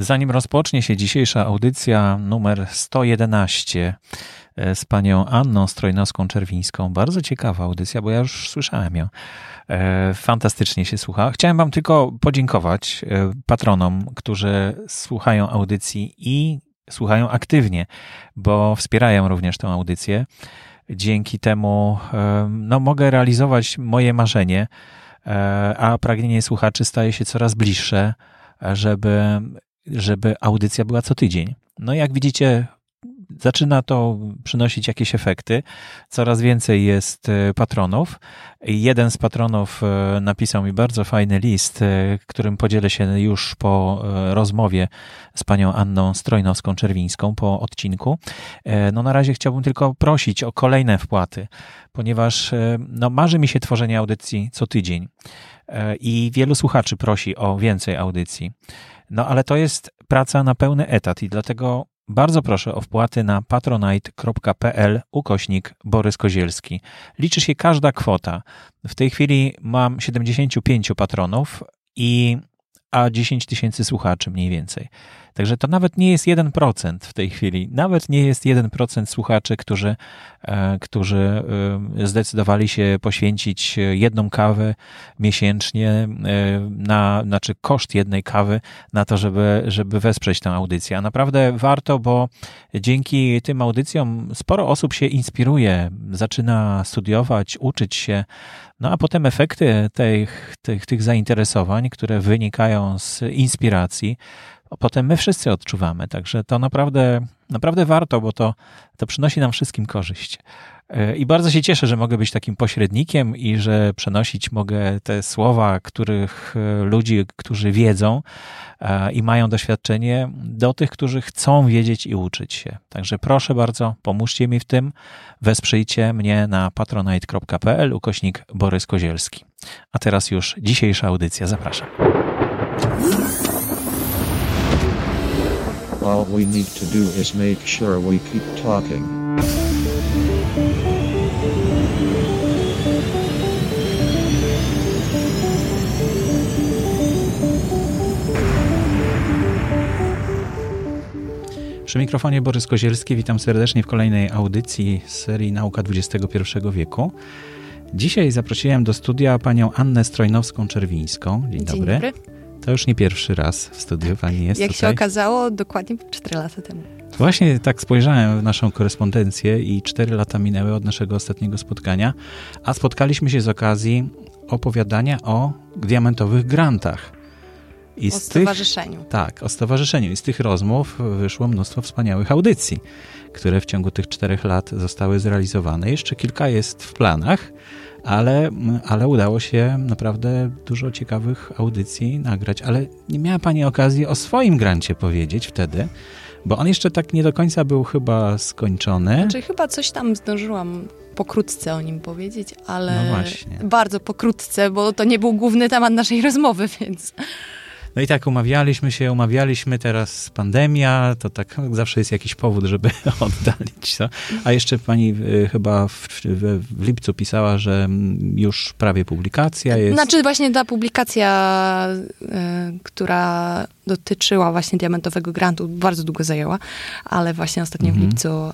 Zanim rozpocznie się dzisiejsza audycja numer 111 e, z panią Anną Strojnowską-Czerwińską, bardzo ciekawa audycja, bo ja już słyszałem ją. E, fantastycznie się słucha. Chciałem wam tylko podziękować e, patronom, którzy słuchają audycji i słuchają aktywnie, bo wspierają również tę audycję. Dzięki temu no, mogę realizować moje marzenie, a pragnienie słuchaczy staje się coraz bliższe żeby żeby audycja była co tydzień. No jak widzicie, zaczyna to przynosić jakieś efekty. Coraz więcej jest e, patronów. Jeden z patronów e, napisał mi bardzo fajny list, e, którym podzielę się już po rozmowie z panią Anną Strojnowską-Czerwińską po odcinku. No na razie chciałbym tylko prosić o kolejne wpłaty, ponieważ no, marzy mi się tworzenie audycji co tydzień i wielu słuchaczy prosi o więcej audycji. No ale to jest praca na pełny etat i dlatego bardzo proszę o wpłaty na patronite.pl ukośnik Borys Kozielski. Liczy się każda kwota. W tej chwili mam 75 patronów i a 10 tysięcy słuchaczy mniej więcej. Także to nawet nie jest 1% w tej chwili. Nawet nie jest 1% słuchaczy, którzy, e, którzy e, zdecydowali się poświęcić jedną kawę miesięcznie, e, na, znaczy koszt jednej kawy na to, żeby, żeby wesprzeć tę audycję. A naprawdę warto, bo dzięki tym audycjom sporo osób się inspiruje, zaczyna studiować, uczyć się, no a potem efekty tych, tych, tych zainteresowań, które wynikają z inspiracji, potem my wszyscy odczuwamy. Także to naprawdę, naprawdę warto, bo to, to przynosi nam wszystkim korzyść. E, I bardzo się cieszę, że mogę być takim pośrednikiem i że przenosić mogę te słowa, których e, ludzi, którzy wiedzą e, i mają doświadczenie, do tych, którzy chcą wiedzieć i uczyć się. Także proszę bardzo, pomóżcie mi w tym. Wesprzyjcie mnie na patronite.pl ukośnik Borys Kozielski. A teraz już dzisiejsza audycja. Zapraszam. All we need to do is make sure we keep talking. Przy mikrofonie Borys Kozielski, witam serdecznie w kolejnej audycji z serii Nauka XXI wieku. Dzisiaj zaprosiłem do studia panią Annę Strojnowską-Czerwińską. Dzień, Dzień dobry. dobry. To już nie pierwszy raz w studiu pani jest Jak tutaj. się okazało, dokładnie 4 lata temu. Właśnie tak spojrzałem w naszą korespondencję i 4 lata minęły od naszego ostatniego spotkania, a spotkaliśmy się z okazji opowiadania o diamentowych grantach. I o stowarzyszeniu. Tych, tak, o stowarzyszeniu. I z tych rozmów wyszło mnóstwo wspaniałych audycji, które w ciągu tych czterech lat zostały zrealizowane. Jeszcze kilka jest w planach ale, ale udało się naprawdę dużo ciekawych audycji nagrać. Ale nie miała Pani okazji o swoim grancie powiedzieć wtedy, bo on jeszcze tak nie do końca był chyba skończony. Znaczy chyba coś tam zdążyłam pokrótce o nim powiedzieć, ale no bardzo pokrótce, bo to nie był główny temat naszej rozmowy, więc... No i tak umawialiśmy się, umawialiśmy, teraz pandemia, to tak zawsze jest jakiś powód, żeby oddalić. Co? A jeszcze pani y, chyba w, w, w, lipcu pisała, że już prawie publikacja jest. Znaczy właśnie ta publikacja, y, która dotyczyła właśnie diamentowego grantu, bardzo długo zajęła, ale właśnie ostatnio mhm. w lipcu y,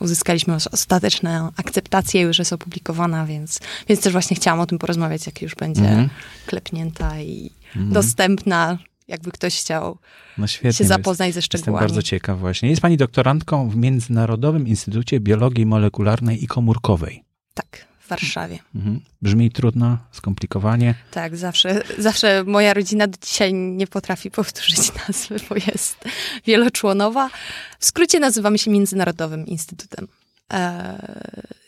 uzyskaliśmy ostateczną akceptację, już jest opublikowana, więc, więc też właśnie chciałam o tym porozmawiać, jak już będzie mhm. klepnięta i mhm. dostępna, jakby ktoś chciał no świetnie, się zapoznać ze szczegółami. Jestem bardzo ciekaw właśnie. Jest pani doktorantką w Międzynarodowym Instytucie Biologii Molekularnej i Komórkowej. Tak, w Warszawie. Mhm. Brzmi trudno, skomplikowanie. Tak, zawsze, zawsze moja rodzina do dzisiaj nie potrafi powtórzyć nazwy, bo jest wieloczłonowa. W skrócie nazywamy się Międzynarodowym Instytutem.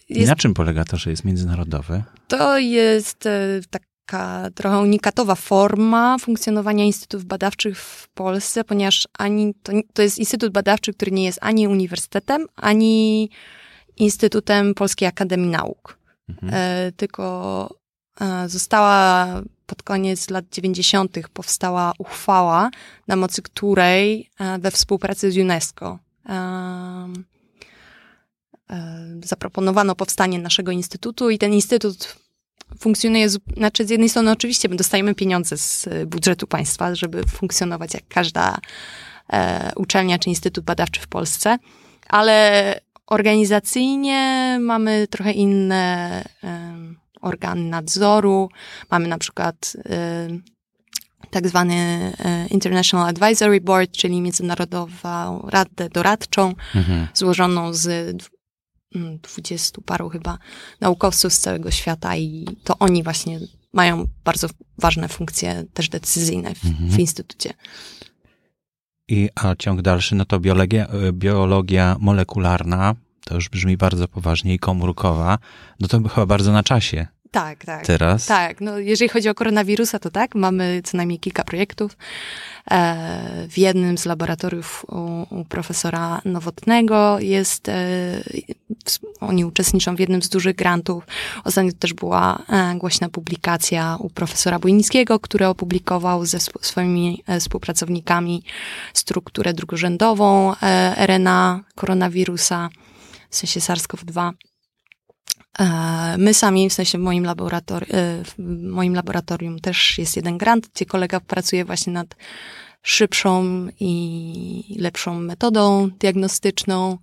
Jest, I na czym polega to, że jest międzynarodowy? To jest e, tak taka trochę unikatowa forma funkcjonowania instytutów badawczych w Polsce, ponieważ ani to, to jest instytut badawczy, który nie jest ani uniwersytetem, ani Instytutem Polskiej Akademii Nauk. Mhm. E, tylko e, została pod koniec lat 90. powstała uchwała, na mocy której e, we współpracy z UNESCO e, e, zaproponowano powstanie naszego instytutu i ten instytut funkcjonuje, znaczy z jednej strony oczywiście my dostajemy pieniądze z budżetu państwa, żeby funkcjonować jak każda e, uczelnia czy instytut badawczy w Polsce, ale organizacyjnie mamy trochę inne e, organy nadzoru, mamy na przykład e, tak zwany e, International Advisory Board, czyli międzynarodową radę doradczą, mhm. złożoną z dwudziestu paru chyba naukowców z całego świata i to oni właśnie mają bardzo ważne funkcje też decyzyjne w, mhm. w instytucie. I, a ciąg dalszy, no to biologia, e, biologia molekularna, to już brzmi bardzo poważnie i komórkowa, no to chyba bardzo na czasie. Tak, tak. Teraz? Tak, no jeżeli chodzi o koronawirusa, to tak, mamy co najmniej kilka projektów. E, w jednym z laboratoriów u, u profesora Nowotnego jest, e, oni uczestniczą w jednym z dużych grantów. Ostatnio też była e, głośna publikacja u profesora Bujnickiego, który opublikował ze swoimi współpracownikami strukturę drugorzędową RNA koronawirusa, w sensie SARS-CoV-2. My sami, w sensie w moim, laboratori w moim laboratorium też jest jeden grant, gdzie kolega pracuje właśnie nad szybszą i lepszą metodą diagnostyczną.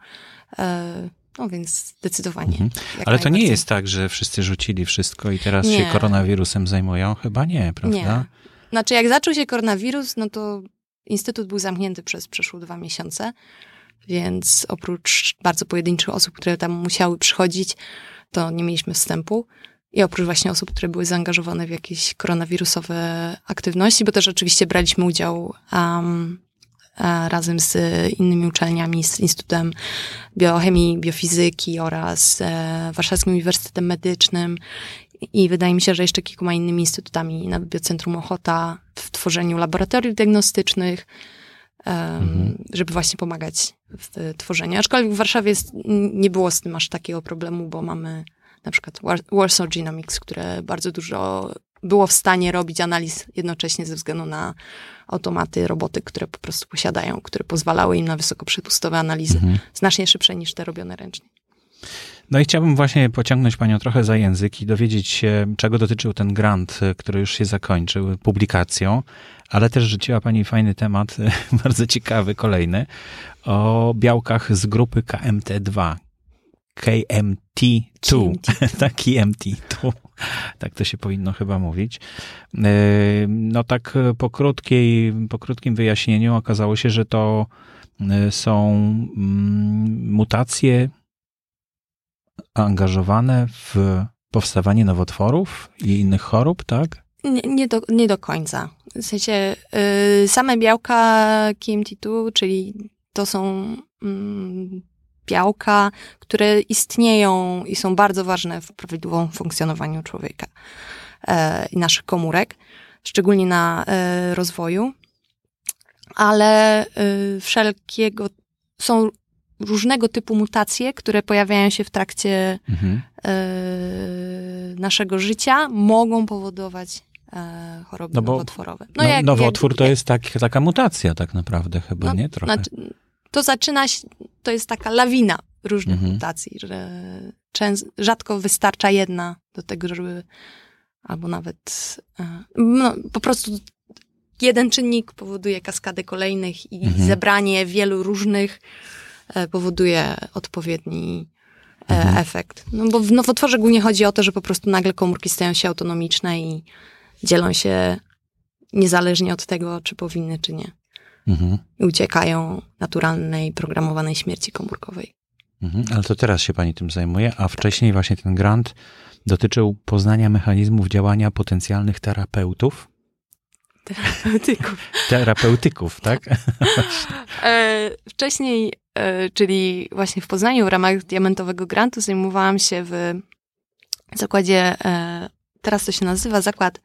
E, no więc zdecydowanie. Mhm. Ale to nie jest tak, że wszyscy rzucili wszystko i teraz nie. się koronawirusem zajmują? Chyba nie, prawda? Nie. Znaczy, jak zaczął się koronawirus, no to instytut był zamknięty przez przeszło dwa miesiące, więc oprócz bardzo pojedynczych osób, które tam musiały przychodzić, to nie mieliśmy wstępu. I oprócz właśnie osób, które były zaangażowane w jakieś koronawirusowe aktywności, bo też oczywiście braliśmy udział um, razem z innymi uczelniami, z Instytutem Biochemii, Biofizyki oraz e, Warszawskim Uniwersytetem Medycznym i wydaje mi się, że jeszcze kilkoma innymi instytutami, nawet Biocentrum Ochota w tworzeniu laboratoriów diagnostycznych, mhm. żeby właśnie pomagać w tworzeniu. Aczkolwiek w Warszawie jest, nie było z tym aż takiego problemu, bo mamy na przykład Warsaw Genomics, które bardzo dużo było w stanie robić analiz jednocześnie ze względu na automaty, roboty, które po prostu posiadają, które pozwalały im na wysokoprzepustowe analizy, mhm. znacznie szybsze niż te robione ręcznie. No i chciałbym właśnie pociągnąć Panią trochę za język i dowiedzieć się, czego dotyczył ten grant, który już się zakończył publikacją, ale też rzuciła Pani fajny temat, bardzo ciekawy, kolejny, o białkach z grupy KMT2, KMT2, tak, KMT2, tak to się powinno chyba mówić. E, no tak po, krótkiej, po krótkim wyjaśnieniu okazało się, że to e, są mm, mutacje angażowane w powstawanie nowotworów i innych chorób, tak? Nie, nie, do, nie do końca. W sensie yy, same białka KMT2, czyli to są mm, białka, które istnieją i są bardzo ważne w prawidłowym funkcjonowaniu człowieka e, i naszych komórek, szczególnie na e, rozwoju. Ale e, wszelkiego są różnego typu mutacje, które pojawiają się w trakcie mhm. naszego życia, mogą powodować choroby no bo, nowotworowe. No, no jak, nowotwór jak, to jest tak, taka mutacja tak naprawdę chyba, no, nie? Trochę. Znaczy, to zaczyna się, to jest taka lawina różnych mhm. mutacji, że często, rzadko wystarcza jedna do tego, żeby albo nawet e, no, po prostu jeden czynnik powoduje kaskadę kolejnych i mhm. zebranie wielu różnych e, powoduje odpowiedni e, mhm. efekt. No bo w nowotworze głównie chodzi o to, że po prostu nagle komórki stają się autonomiczne i dzielą się niezależnie od tego, czy powinny, czy nie mhm. i uciekają naturalnej, programowanej śmierci komórkowej. Mhm. Ale to teraz się pani tym zajmuje, a wcześniej właśnie ten grant dotyczył poznania mechanizmów działania potencjalnych terapeutów. Terapeutyków. Terapeutyków, tak? e, wcześniej, e, czyli właśnie w Poznaniu w ramach diamentowego grantu zajmowałam się w zakładzie, e, teraz to się nazywa Zakład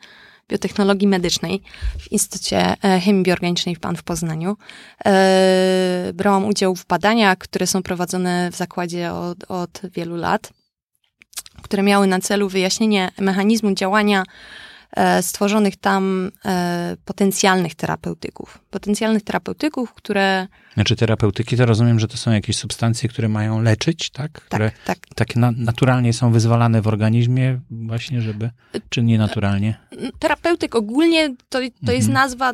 Biotechnologii Medycznej w Instytucie e, Chemii Bioorganicznej w PAN w Poznaniu. E, brałam udział w badaniach, które są prowadzone w zakładzie od, od wielu lat, które miały na celu wyjaśnienie mechanizmu działania stworzonych tam e, potencjalnych terapeutyków. Potencjalnych terapeutyków, które. Znaczy, terapeutyki to rozumiem, że to są jakieś substancje, które mają leczyć, tak? Które tak, tak. na, naturalnie są wyzwalane w organizmie, właśnie, żeby. Czy nienaturalnie? Terapeutyk ogólnie to, to jest mhm. nazwa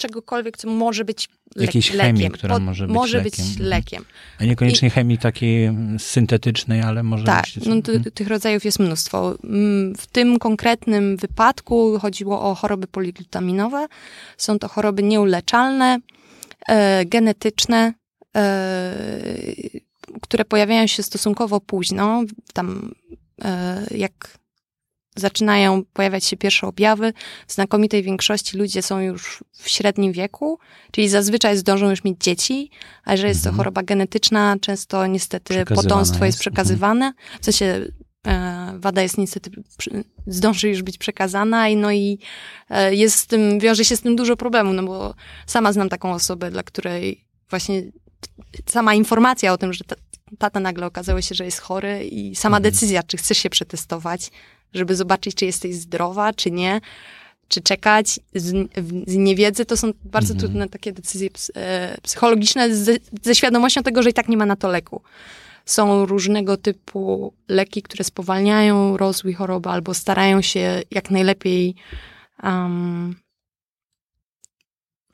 czegokolwiek, co może być le Jakiejś lekiem. chemii, która Pod, może być może lekiem. Być lekiem. A niekoniecznie I, chemii takiej mm, syntetycznej, ale może tak, być... no, ty, tych rodzajów jest mnóstwo. Mm, w tym konkretnym wypadku chodziło o choroby poliglutaminowе. Są to choroby nieuleczalne, e, genetyczne, e, które pojawiają się stosunkowo późno. Tam e, jak zaczynają pojawiać się pierwsze objawy. W znakomitej większości ludzie są już w średnim wieku, czyli zazwyczaj zdążą już mieć dzieci, a jeżeli jest to mhm. choroba genetyczna, często niestety potomstwo jest, jest mhm. przekazywane. W sensie e, wada jest niestety, zdąży już być przekazana i no i e, jest z tym, wiąże się z tym dużo problemu, no bo sama znam taką osobę, dla której właśnie sama informacja o tym, że tata nagle okazało się, że jest chory i sama mhm. decyzja, czy chcesz się przetestować, żeby zobaczyć, czy jesteś zdrowa, czy nie, czy czekać z, z niewiedzy, to są bardzo mhm. trudne takie decyzje e, psychologiczne ze, ze świadomością tego, że i tak nie ma na to leku. Są różnego typu leki, które spowalniają rozwój choroby albo starają się jak najlepiej um,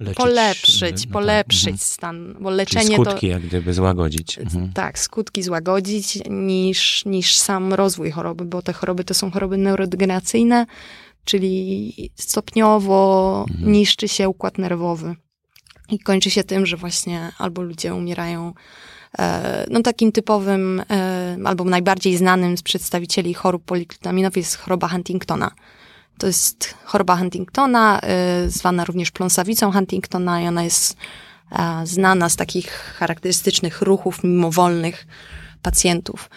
Leczyć, polepszyć, no polepszyć tak. stan, bo leczenie Czyli skutki to, jak gdyby złagodzić. Mhm. Tak, skutki złagodzić niż, niż sam rozwój choroby, bo te choroby to są choroby neurodegeneracyjne, czyli stopniowo mhm. niszczy się układ nerwowy. I kończy się tym, że właśnie albo ludzie umierają e, no takim typowym, e, albo najbardziej znanym z przedstawicieli chorób poliklutaminowych jest choroba Huntingtona. To jest choroba Huntingtona, y, zwana również pląsawicą Huntingtona i ona jest znana z takich charakterystycznych ruchów mimowolnych pacjentów.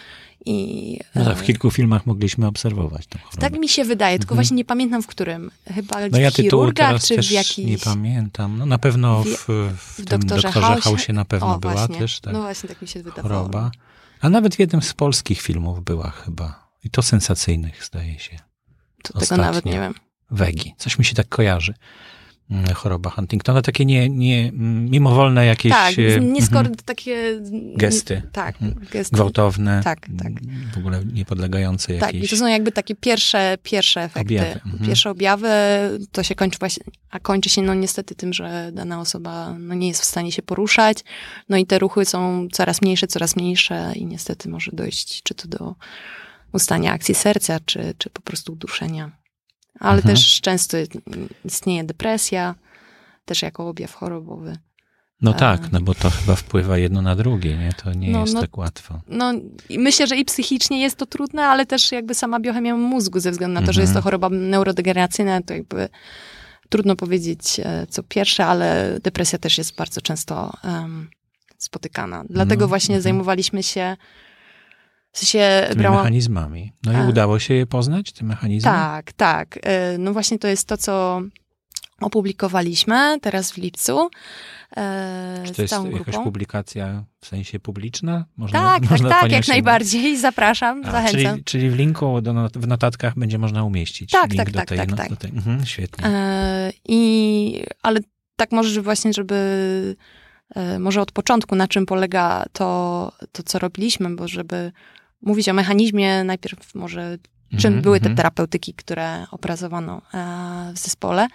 I, no tak, w kilku filmach mogliśmy obserwować tę chorobę. Tak mi się wydaje, tylko mhm. właśnie nie pamiętam w którym. Chyba no w ja chirurgach, czy w jakiś... nie pamiętam. No na pewno w, w, w tym doktorze, doktorze Hausie na pewno o, była właśnie. też tak, No właśnie, tak mi się wydawało. Choroba. A nawet w jednym z polskich filmów była chyba. I to sensacyjnych, zdaje się. To Ostatnio. tego nawet nie wiem. Wegi. Coś mi się tak kojarzy. Mm, choroba Huntingtona, takie nie, nie mm, mimowolne jakieś... Tak, e, nieskoro mm, takie... Gesty. Tak, gesty. Gwałtowne. Tak, tak. W ogóle niepodlegające jakiejś... Tak, i to są jakby takie pierwsze, pierwsze efekty. Objawy. Mhm. Pierwsze objawy, to się kończy właśnie, a kończy się no niestety tym, że dana osoba no, nie jest w stanie się poruszać, no i te ruchy są coraz mniejsze, coraz mniejsze i niestety może dojść czy to do ustania akcji serca, czy, czy po prostu uduszenia. Ale mhm. też często istnieje depresja, też jako objaw chorobowy. No tak, no bo to chyba wpływa jedno na drugie, nie? To nie no, jest no, tak łatwo. No myślę, że i psychicznie jest to trudne, ale też jakby sama biochemia mózgu ze względu na to, że jest to mhm. choroba neurodegeneracyjna, to jakby trudno powiedzieć e, co pierwsze, ale depresja też jest bardzo często um, spotykana. Dlatego no, właśnie mhm. zajmowaliśmy się w sensie Tymi brałam... mechanizmami. No i A. udało się je poznać, te mechanizmy? Tak, tak. Y, no właśnie to jest to, co opublikowaliśmy teraz w lipcu. E, Czy to jest jakaś grupą. publikacja w sensie publiczna? Można, tak, można tak, tak, jak najbardziej. Zapraszam, A, zachęcam. Czyli, czyli w linku do, w notatkach będzie można umieścić tak, link tak, do tak, tej, tak, no, tak. Do tej. Mhm, świetnie. E, I, ale tak może właśnie, żeby e, może od początku, na czym polega to, to co robiliśmy, bo żeby mówić o mechanizmie, najpierw może czym mm -hmm. były te mhm. terapeutyki, które opracowano e, w zespole.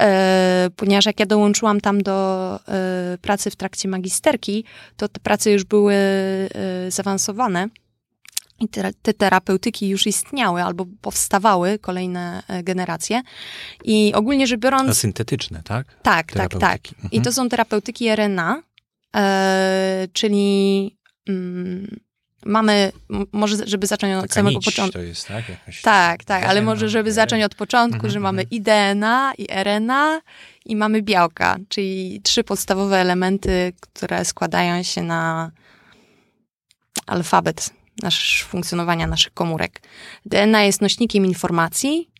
E, ponieważ jak ja dołączyłam tam do e, pracy w trakcie magisterki, to te prace już były zaawansowane. I te, te, terapeutyki już istniały albo powstawały, kolejne generacje. I ogólnie rzecz biorąc. A syntetyczne, tak? Tak, tak, tak. Mhm. I to są terapeutyki RNA, e, czyli. Mm, mamy, może żeby zacząć od Taka samego początku. jest, tak? Jakaś tak, tak, ale może żeby zacząć od początku, mhm, że mamy mhm. i DNA, i RNA, i mamy białka, czyli trzy podstawowe elementy, które składają się na alfabet nasz, funkcjonowania naszych komórek. DNA jest nośnikiem informacji,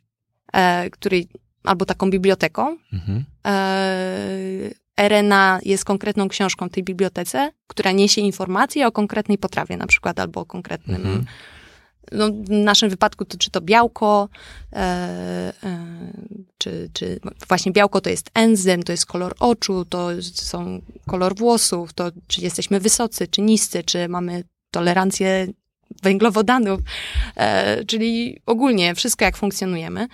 e, który, albo taką biblioteką. Mhm. E, RNA jest konkretną książką w tej bibliotece, która niesie informacje o konkretnej potrawie na przykład, albo o konkretnym mhm. no, w naszym wypadku to czy to białko, e, e, czy, czy właśnie białko to jest enzym, to jest kolor oczu, to są kolor włosów, to czy jesteśmy wysocy, czy niscy, czy mamy tolerancję węglowodanów, e, czyli ogólnie wszystko jak funkcjonujemy.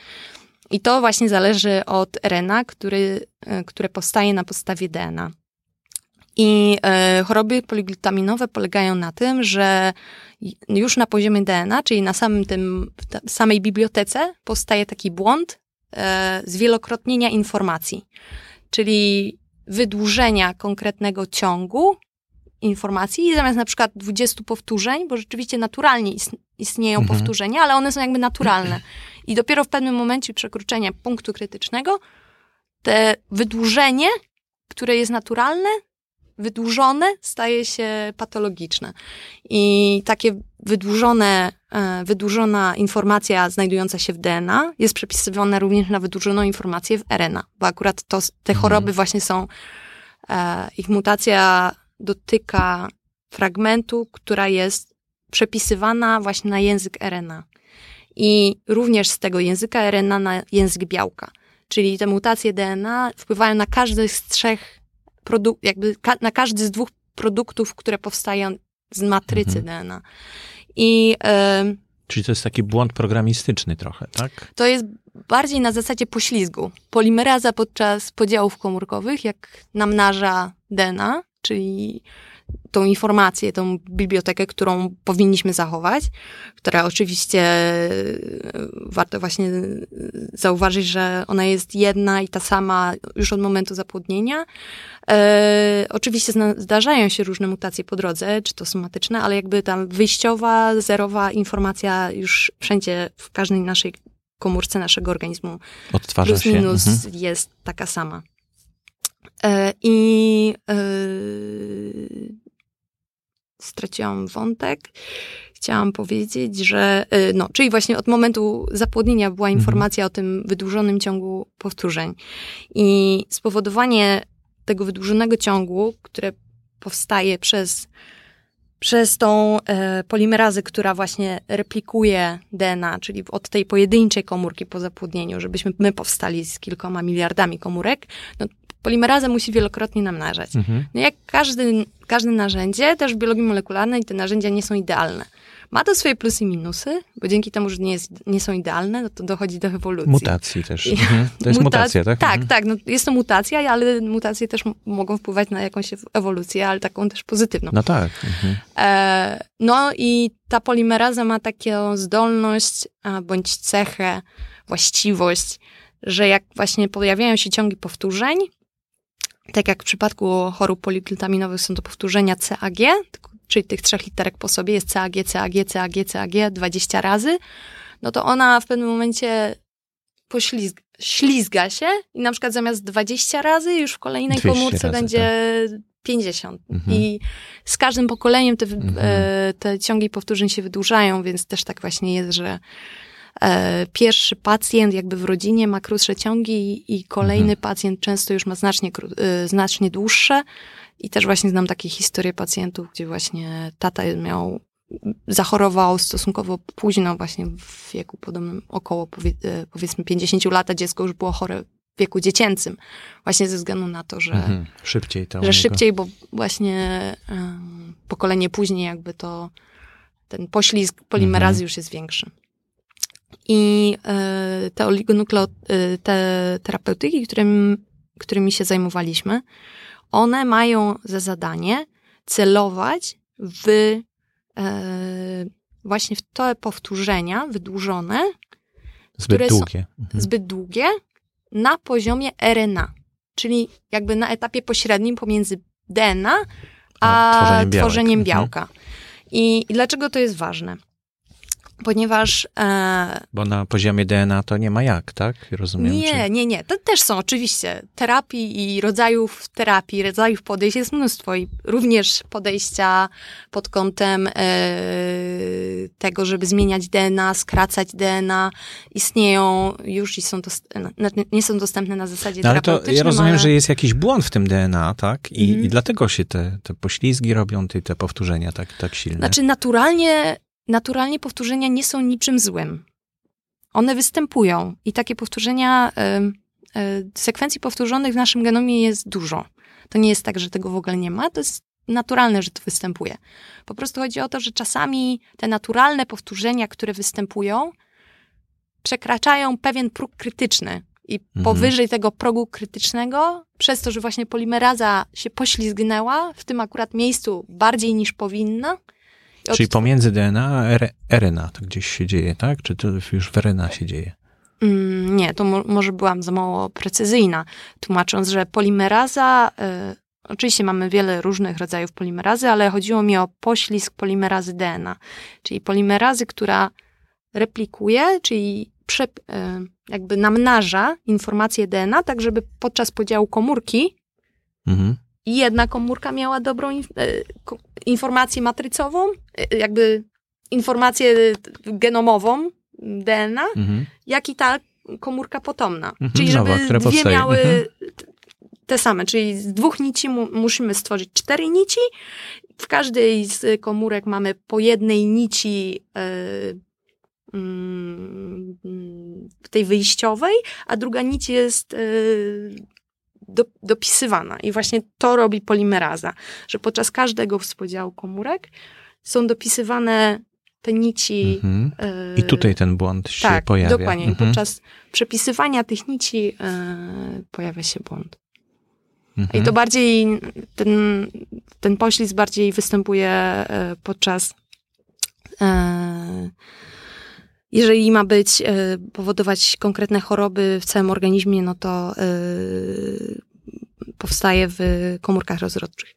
I to właśnie zależy od RNA, który, e, które powstaje na podstawie DNA. I e, choroby poliglutaminowe polegają na tym, że już na poziomie DNA, czyli na samym tym, samej bibliotece, powstaje taki błąd e, zwielokrotnienia informacji, czyli wydłużenia konkretnego ciągu informacji i zamiast na przykład 20 powtórzeń, bo rzeczywiście naturalnie istnieją mhm. powtórzenia, ale one są jakby naturalne. I dopiero w pewnym momencie przekroczenia punktu krytycznego te wydłużenie, które jest naturalne, wydłużone staje się patologiczne. I takie wydłużone, e, wydłużona informacja znajdująca się w DNA jest przepisywana również na wydłużoną informację w RNA, bo akurat to, te mhm. choroby właśnie są, e, ich mutacja dotyka fragmentu, która jest przepisywana właśnie na język RNA. I również z tego języka RNA na język białka. Czyli te mutacje DNA wpływają na każdy z trzech produktów, jakby ka na każdy z dwóch produktów, które powstają z matrycy mhm. DNA. I y Czyli to jest taki błąd programistyczny trochę, tak? To jest bardziej na zasadzie poślizgu. Polimeraza podczas podziałów komórkowych, jak namnaża DNA, czyli tą informację, tą bibliotekę, którą powinniśmy zachować, która oczywiście e, warto właśnie zauważyć, że ona jest jedna i ta sama już od momentu zapłodnienia. E, oczywiście zdarzają się różne mutacje po drodze, czy to somatyczne, ale jakby ta wyjściowa, zerowa informacja już wszędzie, w każdej naszej komórce naszego organizmu Odtwarza plus się. minus mhm. jest taka sama. E, I e, straciłam wątek. Chciałam powiedzieć, że, e, no, czyli właśnie od momentu zapłodnienia była mhm. informacja o tym wydłużonym ciągu powtórzeń. I spowodowanie tego wydłużonego ciągu, które powstaje przez, przez tą e, polimerazę, która właśnie replikuje DNA, czyli od tej pojedynczej komórki po zapłodnieniu, żebyśmy my powstali z kilkoma miliardami komórek, no, polimerazę musi wielokrotnie namnażać. Mhm. No jak każdy, każde narzędzie, też w biologii molekularnej te narzędzia nie są idealne. Ma to swoje plusy i minusy, bo dzięki temu, że nie, jest, nie są idealne, no to dochodzi do ewolucji. Mutacji też. Mhm. To jest Muta mutacja, tak? Tak, mhm. tak. No jest to mutacja, ale mutacje też mogą wpływać na jakąś ewolucję, ale taką też pozytywną. No tak. Mhm. E, no i ta polimeraza ma taką zdolność, bądź cechę, właściwość, że jak właśnie pojawiają się ciągi powtórzeń, tak jak w przypadku chorób poliglutaminownych są to powtórzenia CAG, czyli tych trzech literek po sobie jest CAG, CAG, CAG, CAG 20 razy, no to ona w pewnym momencie poślizga, ślizga się i na przykład zamiast 20 razy już w kolejnej komórce razy, będzie tak. 50. Mhm. I z każdym pokoleniem te, mhm. e, te ciągi powtórzeń się wydłużają, więc też tak właśnie jest, że pierwszy pacjent jakby w rodzinie ma krótsze ciągi i kolejny mhm. pacjent często już ma znacznie, e, znacznie dłuższe. I też właśnie znam takie historie pacjentów, gdzie właśnie tata miał, zachorował stosunkowo późno, właśnie w wieku podobnym, około e, powiedzmy 50 lat, a dziecko już było chore w wieku dziecięcym. Właśnie ze względu na to, że mhm. szybciej to. Że szybciej, bo właśnie um, pokolenie później jakby to ten poślizg polimerazy mhm. już jest większy. I e, te oligonukleo, e, te terapeutyki, którym, którymi się zajmowaliśmy, one mają za zadanie celować w e, właśnie w te powtórzenia wydłużone, zbyt długie. Mhm. zbyt długie na poziomie RNA, czyli jakby na etapie pośrednim pomiędzy DNA a, a tworzeniem, tworzeniem białka. Mhm. I, I dlaczego to jest ważne? Ponieważ... E, Bo na poziomie DNA to nie ma jak, tak? Rozumiem. Nie, czy... nie, nie. To też są oczywiście terapii i rodzajów terapii, rodzajów podejść jest mnóstwo i również podejścia pod kątem e, tego, żeby zmieniać DNA, skracać DNA, istnieją już i są nie są dostępne na zasadzie no, ale to ja rozumiem, ale... że jest jakiś błąd w tym DNA, tak? I, mm. i dlatego się te, te poślizgi robią, te, te powtórzenia tak, tak silne. Znaczy naturalnie naturalnie powtórzenia nie są niczym złym. One występują i takie powtórzenia, y, y, sekwencji powtórzonych w naszym genomie jest dużo. To nie jest tak, że tego w ogóle nie ma, to jest naturalne, że to występuje. Po prostu chodzi o to, że czasami te naturalne powtórzenia, które występują, przekraczają pewien próg krytyczny. I mhm. powyżej tego progu krytycznego, przez to, że właśnie polimeraza się poślizgnęła w tym akurat miejscu bardziej niż powinna. Czyli pomiędzy DNA a RNA to gdzieś się dzieje, tak? Czy to już w RNA się dzieje? Mm, nie, to mo może byłam za mało precyzyjna, tłumacząc, że polimeraza y, Oczywiście mamy wiele różnych rodzajów polimerazy, ale chodziło mi o poślizg polimerazy DNA, czyli polimerazy, która replikuje, czyli prze, e, jakby namnaża informacje DNA, tak żeby podczas podziału komórki mhm. Jedna komórka miała dobrą inf e, informację matrycową, e, jakby informację genomową DNA, mhm. jak i ta komórka potomna. Mhm, czyli żeby Nowa, dwie powstaje. miały mhm te same, czyli z dwóch nici mu, musimy stworzyć cztery nici. W każdej z komórek mamy po jednej nici yy, tej wyjściowej, a druga nić jest do, dopisywana. I właśnie to robi polimeraza, że podczas każdego współdziału komórek są dopisywane te nici. Mhm. I tutaj ten błąd się tak, pojawia. Dokładnie. Mhm. Podczas przepisywania tych nici pojawia się błąd. Mhm. I to bardziej, ten, ten poślizg bardziej występuje e, podczas, e, jeżeli ma być, e, powodować konkretne choroby w całym organizmie, no to powstaje w komórkach rozrodczych.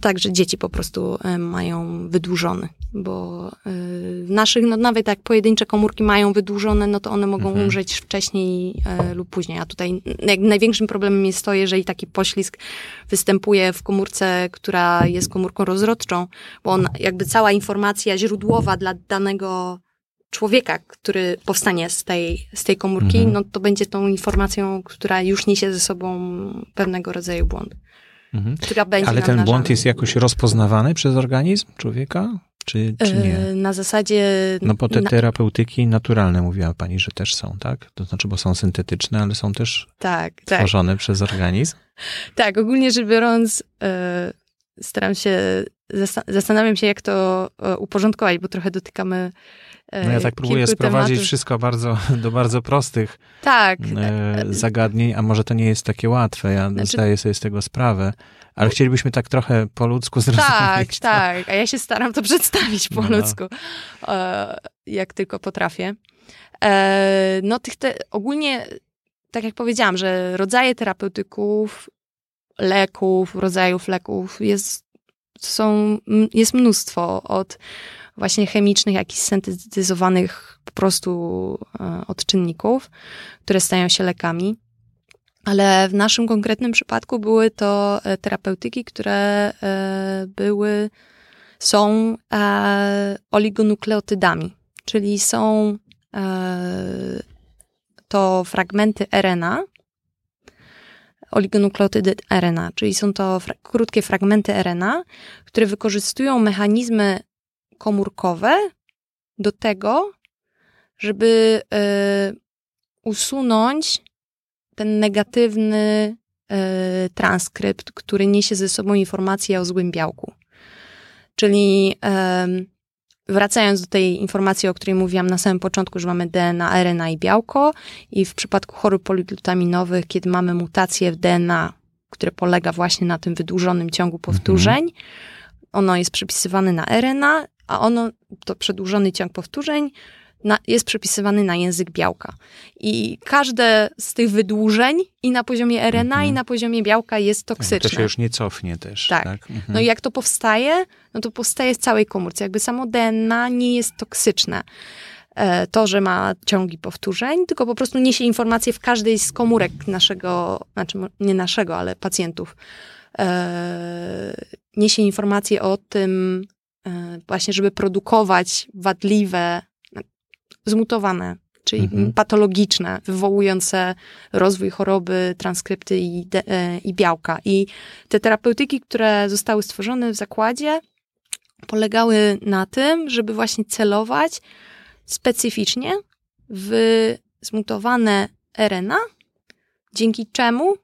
Także dzieci po prostu mają wydłużony bo w naszych, no nawet jak pojedyncze komórki mają wydłużone, no to one mogą mhm. umrzeć wcześniej e, lub później. A tutaj największym problemem jest to, jeżeli taki poślizg występuje w komórce, która jest komórką rozrodczą, bo on jakby cała informacja źródłowa dla danego człowieka, który powstanie z tej, z tej komórki, mhm. no to będzie tą informacją, która już niesie ze sobą pewnego rodzaju błąd. Mhm. Ale ten błąd jest jakoś rozpoznawany przez organizm człowieka? czy, czy nie? E, na zasadzie... No bo te terapeutyki naturalne, mówiła pani, że też są, tak? To znaczy, bo są syntetyczne, ale są też tak, tak. tworzone tak. przez organizm? Tak, ogólnie rzecz biorąc, e, staram się, zastanawiam się, jak to e, uporządkować, bo trochę dotykamy no ja tak próbuję sprowadzić tematów. wszystko bardzo, do bardzo prostych tak. zagadnień, a może to nie jest takie łatwe. Ja znaczy... zdaję sobie z tego sprawę. Ale chcielibyśmy tak trochę po ludzku zrozumieć. Tak, to. tak. A ja się staram to przedstawić po no. ludzku, e, jak tylko potrafię. E, no tych te, ogólnie, tak jak powiedziałam, że rodzaje terapeutyków, leków, rodzajów leków jest, są, jest mnóstwo od właśnie chemicznych, jak i syntetyzowanych po prostu e, odczynników, które stają się lekami. Ale w naszym konkretnym przypadku były to e, terapeutyki, które e, były, są oligonukleotydami, czyli są to fragmenty RNA, oligonukleotydy RNA, czyli są to fra krótkie fragmenty RNA, które wykorzystują mechanizmy komórkowe do tego, żeby usunąć ten negatywny e, transkrypt, który niesie ze sobą informację o złym białku. Czyli wracając do tej informacji, o której mówiłam na samym początku, że mamy DNA, RNA i białko i w przypadku chorób poliglutaminowych, kiedy mamy mutację w DNA, które polega właśnie na tym wydłużonym ciągu powtórzeń, mhm. ono jest przypisywane na RNA, a ono, to przedłużony ciąg powtórzeń, na, jest przepisywany na język białka. I każde z tych wydłużeń i na poziomie RNA, mhm. i na poziomie białka jest toksyczne. To się już nie cofnie też. Tak. tak? Mhm. No i jak to powstaje, no to powstaje w całej komórce. Jakby samo DNA nie jest toksyczne e, to, że ma ciągi powtórzeń, tylko po prostu niesie informacje w każdej z komórek naszego, znaczy nie naszego, ale pacjentów. E, niesie informacje o tym, właśnie, żeby produkować wadliwe zmutowane, czyli mhm. patologiczne, wywołujące rozwój choroby, transkrypty i, de, e, i białka. I te terapeutyki, które zostały stworzone w zakładzie, polegały na tym, żeby właśnie celować specyficznie w zmutowane RNA, dzięki czemu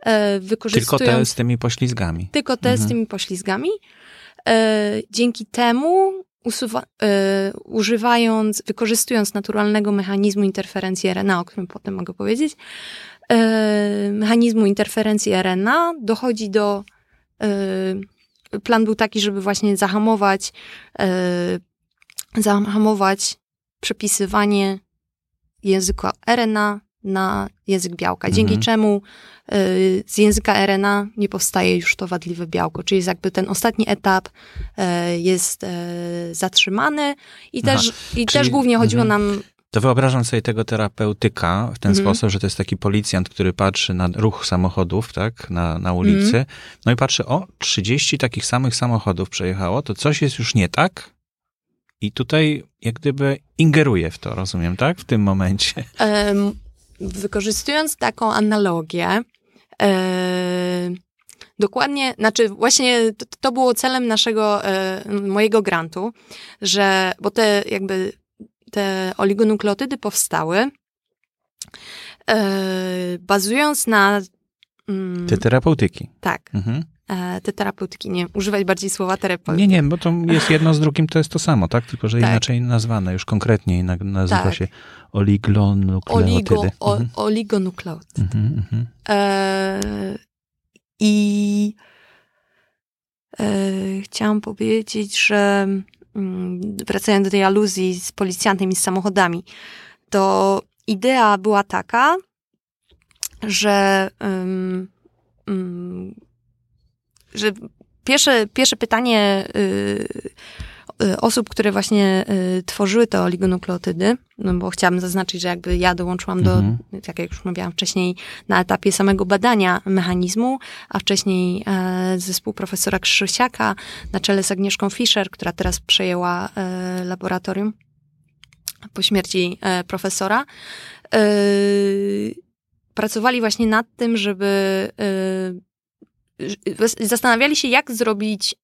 e, wykorzystując... Tylko te z tymi poślizgami. Tylko te mhm. z tymi poślizgami. E, dzięki temu usuwa, e, używając, wykorzystując naturalnego mechanizmu interferencji RNA, o którym potem mogę powiedzieć, e, mechanizmu interferencji RNA dochodzi do plan był taki, żeby właśnie zahamować zahamować przepisywanie języka RNA na język białka, dzięki mhm. czemu y, z języka RNA nie powstaje już to wadliwe białko, czyli jakby ten ostatni etap y, jest y, zatrzymany i też, i też głównie chodziło mhm. nam to wyobrażam sobie tego terapeutyka w ten mhm. sposób, że to jest taki policjant, który patrzy na ruch samochodów, tak, na, na ulicy, mhm. no i patrzy, o, 30 takich samych samochodów przejechało, to coś jest już nie tak, i tutaj jak gdyby ingeruje w to, rozumiem, tak? W tym momencie. Um, wykorzystując taką analogię, e, dokładnie, znaczy właśnie to, to, było celem naszego, e, mojego grantu, że, bo te jakby te oligonukleotydy powstały e, bazując na mm, te terapeutyki. Tak. Mhm. E, te terapeutyki, nie używać bardziej słowa terapeutyki. Nie, nie, bo to jest jedno z drugim, to jest to samo, tak? Tylko, że tak. inaczej nazwane, już konkretniej nazywa tak. się oligonukleotydy. Oligo, o, mhm. Oligonukleotydy. Mhm, mhm. E, I e, chciałam powiedzieć, że mm, wracając do tej aluzji z policjantem i z samochodami, to idea była taka, że um, um, że pierwsze, pierwsze pytanie y, y, osób, które właśnie y, tworzyły te oligonukleotydy, no bo chciałabym zaznaczyć, że jakby ja dołączyłam do, mhm. tak jak już mówiłam wcześniej, na etapie samego badania mechanizmu, a wcześniej e, zespół profesora Krzysiaka na czele z Agnieszką Fischer, która teraz przejęła e, laboratorium po śmierci e, profesora, pracowali właśnie nad tym, żeby zastanawiali się, jak zrobić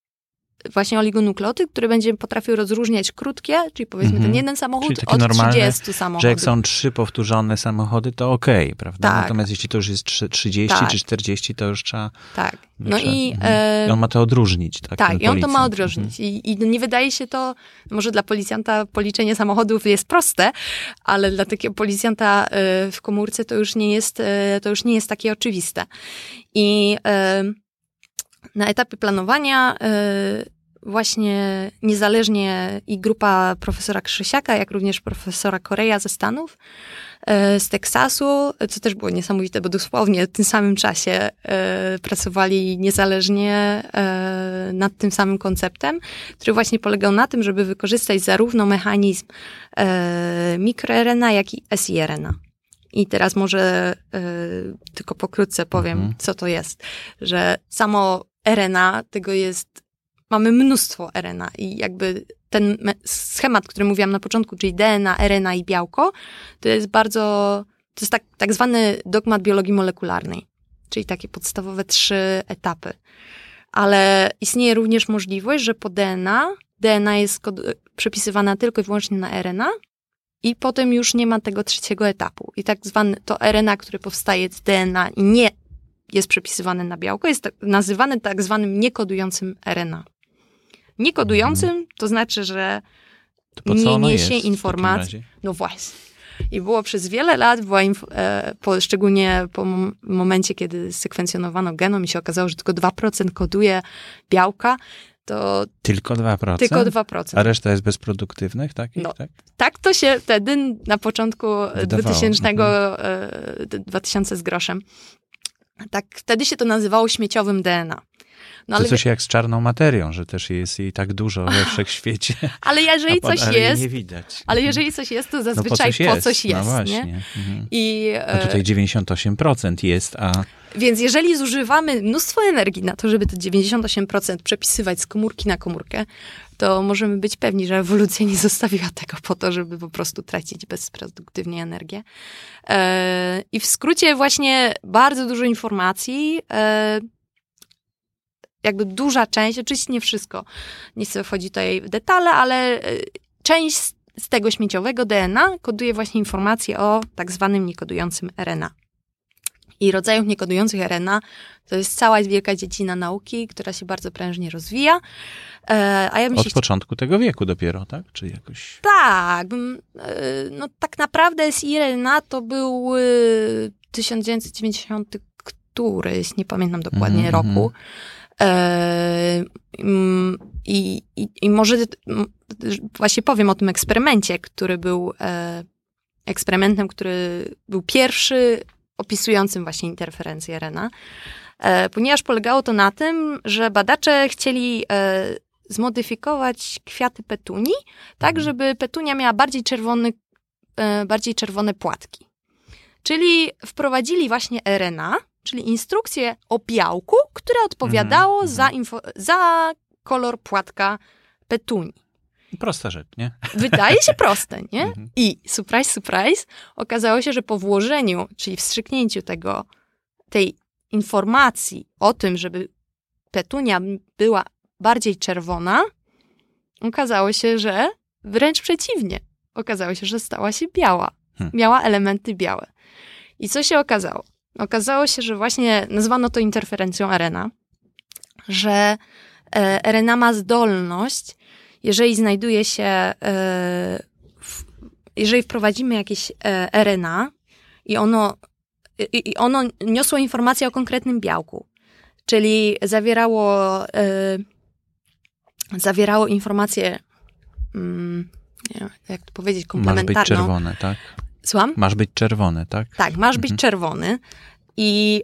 właśnie oligonukleotyd, który będzie potrafił rozróżniać krótkie, czyli powiedzmy ten mhm. jeden samochód od normalne, 30 samochodów. Że jak są trzy powtórzone samochody, to okej, okay, prawda? Tak. Natomiast jeśli to już jest 30 tak. czy 40, to już trzeba... Tak. No trzeba, i, mhm. e... I on ma to odróżnić, tak? Tak, i on to ma odróżnić. Mhm. I, I nie wydaje się to, może dla policjanta policzenie samochodów jest proste, ale dla takiego policjanta e, w komórce to już nie jest, e, to już nie jest takie oczywiste. I e, na etapie planowania y, właśnie niezależnie i grupa profesora Krzysiaka, jak również profesora Korea ze Stanów, y, z Teksasu, co też było niesamowite, bo dosłownie w tym samym czasie y, pracowali niezależnie nad tym samym konceptem, który właśnie polegał na tym, żeby wykorzystać zarówno mechanizm mikroRNA, jak i siRNA. I teraz może tylko pokrótce powiem, mhm. co to jest. Że samo RNA, tego jest, mamy mnóstwo RNA i jakby ten schemat, który mówiłam na początku, czyli DNA, RNA i białko, to jest bardzo, to jest tak, tak zwany dogmat biologii molekularnej, czyli takie podstawowe trzy etapy. Ale istnieje również możliwość, że po DNA, DNA jest przepisywana tylko i wyłącznie na RNA, i potem już nie ma tego trzeciego etapu. I tak zwane to RNA, które powstaje z DNA i nie jest przepisywane na białko, jest tak, nazywane tak zwanym niekodującym RNA. Niekodującym mhm. to znaczy, że nie niesie informacji. No właśnie. I było przez wiele lat, była e, po, szczególnie po momencie, kiedy sekwencjonowano genom i się okazało, że tylko 2% koduje białka, to... Tylko 2%? Tylko 2%. A reszta jest bezproduktywnych, tak? No, tak? tak to się wtedy na początku Wydawało. 2000, mhm. 2000 e, z groszem tak, wtedy się to nazywało śmieciowym DNA. No, ale... To coś jak z czarną materią, że też jest jej tak dużo we wszechświecie. ale jeżeli coś jest. Nie widać. Ale jeżeli coś jest, to zazwyczaj no po coś po jest. Coś jest no właśnie. Nie? Mhm. I, no tutaj 98% jest, a. Więc jeżeli zużywamy mnóstwo energii na to, żeby te 98% przepisywać z komórki na komórkę, to możemy być pewni, że ewolucja nie zostawiła tego po to, żeby po prostu tracić bezproduktywnie energię. E, I w skrócie właśnie bardzo dużo informacji e, jakby duża część, oczywiście nie wszystko, nie chcę wchodzić tutaj w detale, ale y, część z tego śmieciowego DNA koduje właśnie informacje o tak zwanym niekodującym RNA. I rodzajów niekodujących RNA to jest cała wielka dziedzina nauki, która się bardzo prężnie rozwija. E, a ja Od początku tego wieku dopiero, tak? Czy jakoś... Tak. E, no tak naprawdę RNA to był 1990 któryś, nie pamiętam dokładnie mm -hmm. roku. E, I, i, I może właśnie powiem o tym eksperymencie, który był eksperymentem, który był pierwszy opisującym właśnie interferencję RNA, e, ponieważ polegało to na tym, że badacze chcieli e, zmodyfikować kwiaty petunii, tak mhm. żeby petunia miała bardziej, czerwony, e, bardziej czerwone płatki. Czyli wprowadzili właśnie RNA, czyli instrukcję o białku, które odpowiadało mhm. za, info, za kolor płatka petunii. Prosta rzecz, nie? Wydaje się proste, nie? Mhm. I surprise, surprise, okazało się, że po włożeniu, czyli wstrzyknięciu tego, tej informacji o tym, żeby petunia była bardziej czerwona, okazało się, że wręcz przeciwnie. Okazało się, że stała się biała. Hmm. Miała elementy białe. I co się okazało? Okazało się, że właśnie nazwano to interferencją RNA, że e, RNA ma zdolność jeżeli znajduje się, e, jeżeli wprowadzimy jakieś e, RNA i ono, i ono niosło informację o konkretnym białku, czyli zawierało, e, zawierało informację, mm, jak to powiedzieć, komplementarną. Masz być czerwone, tak? Słucham? Masz być czerwony, tak? Tak, masz być mhm. czerwony. I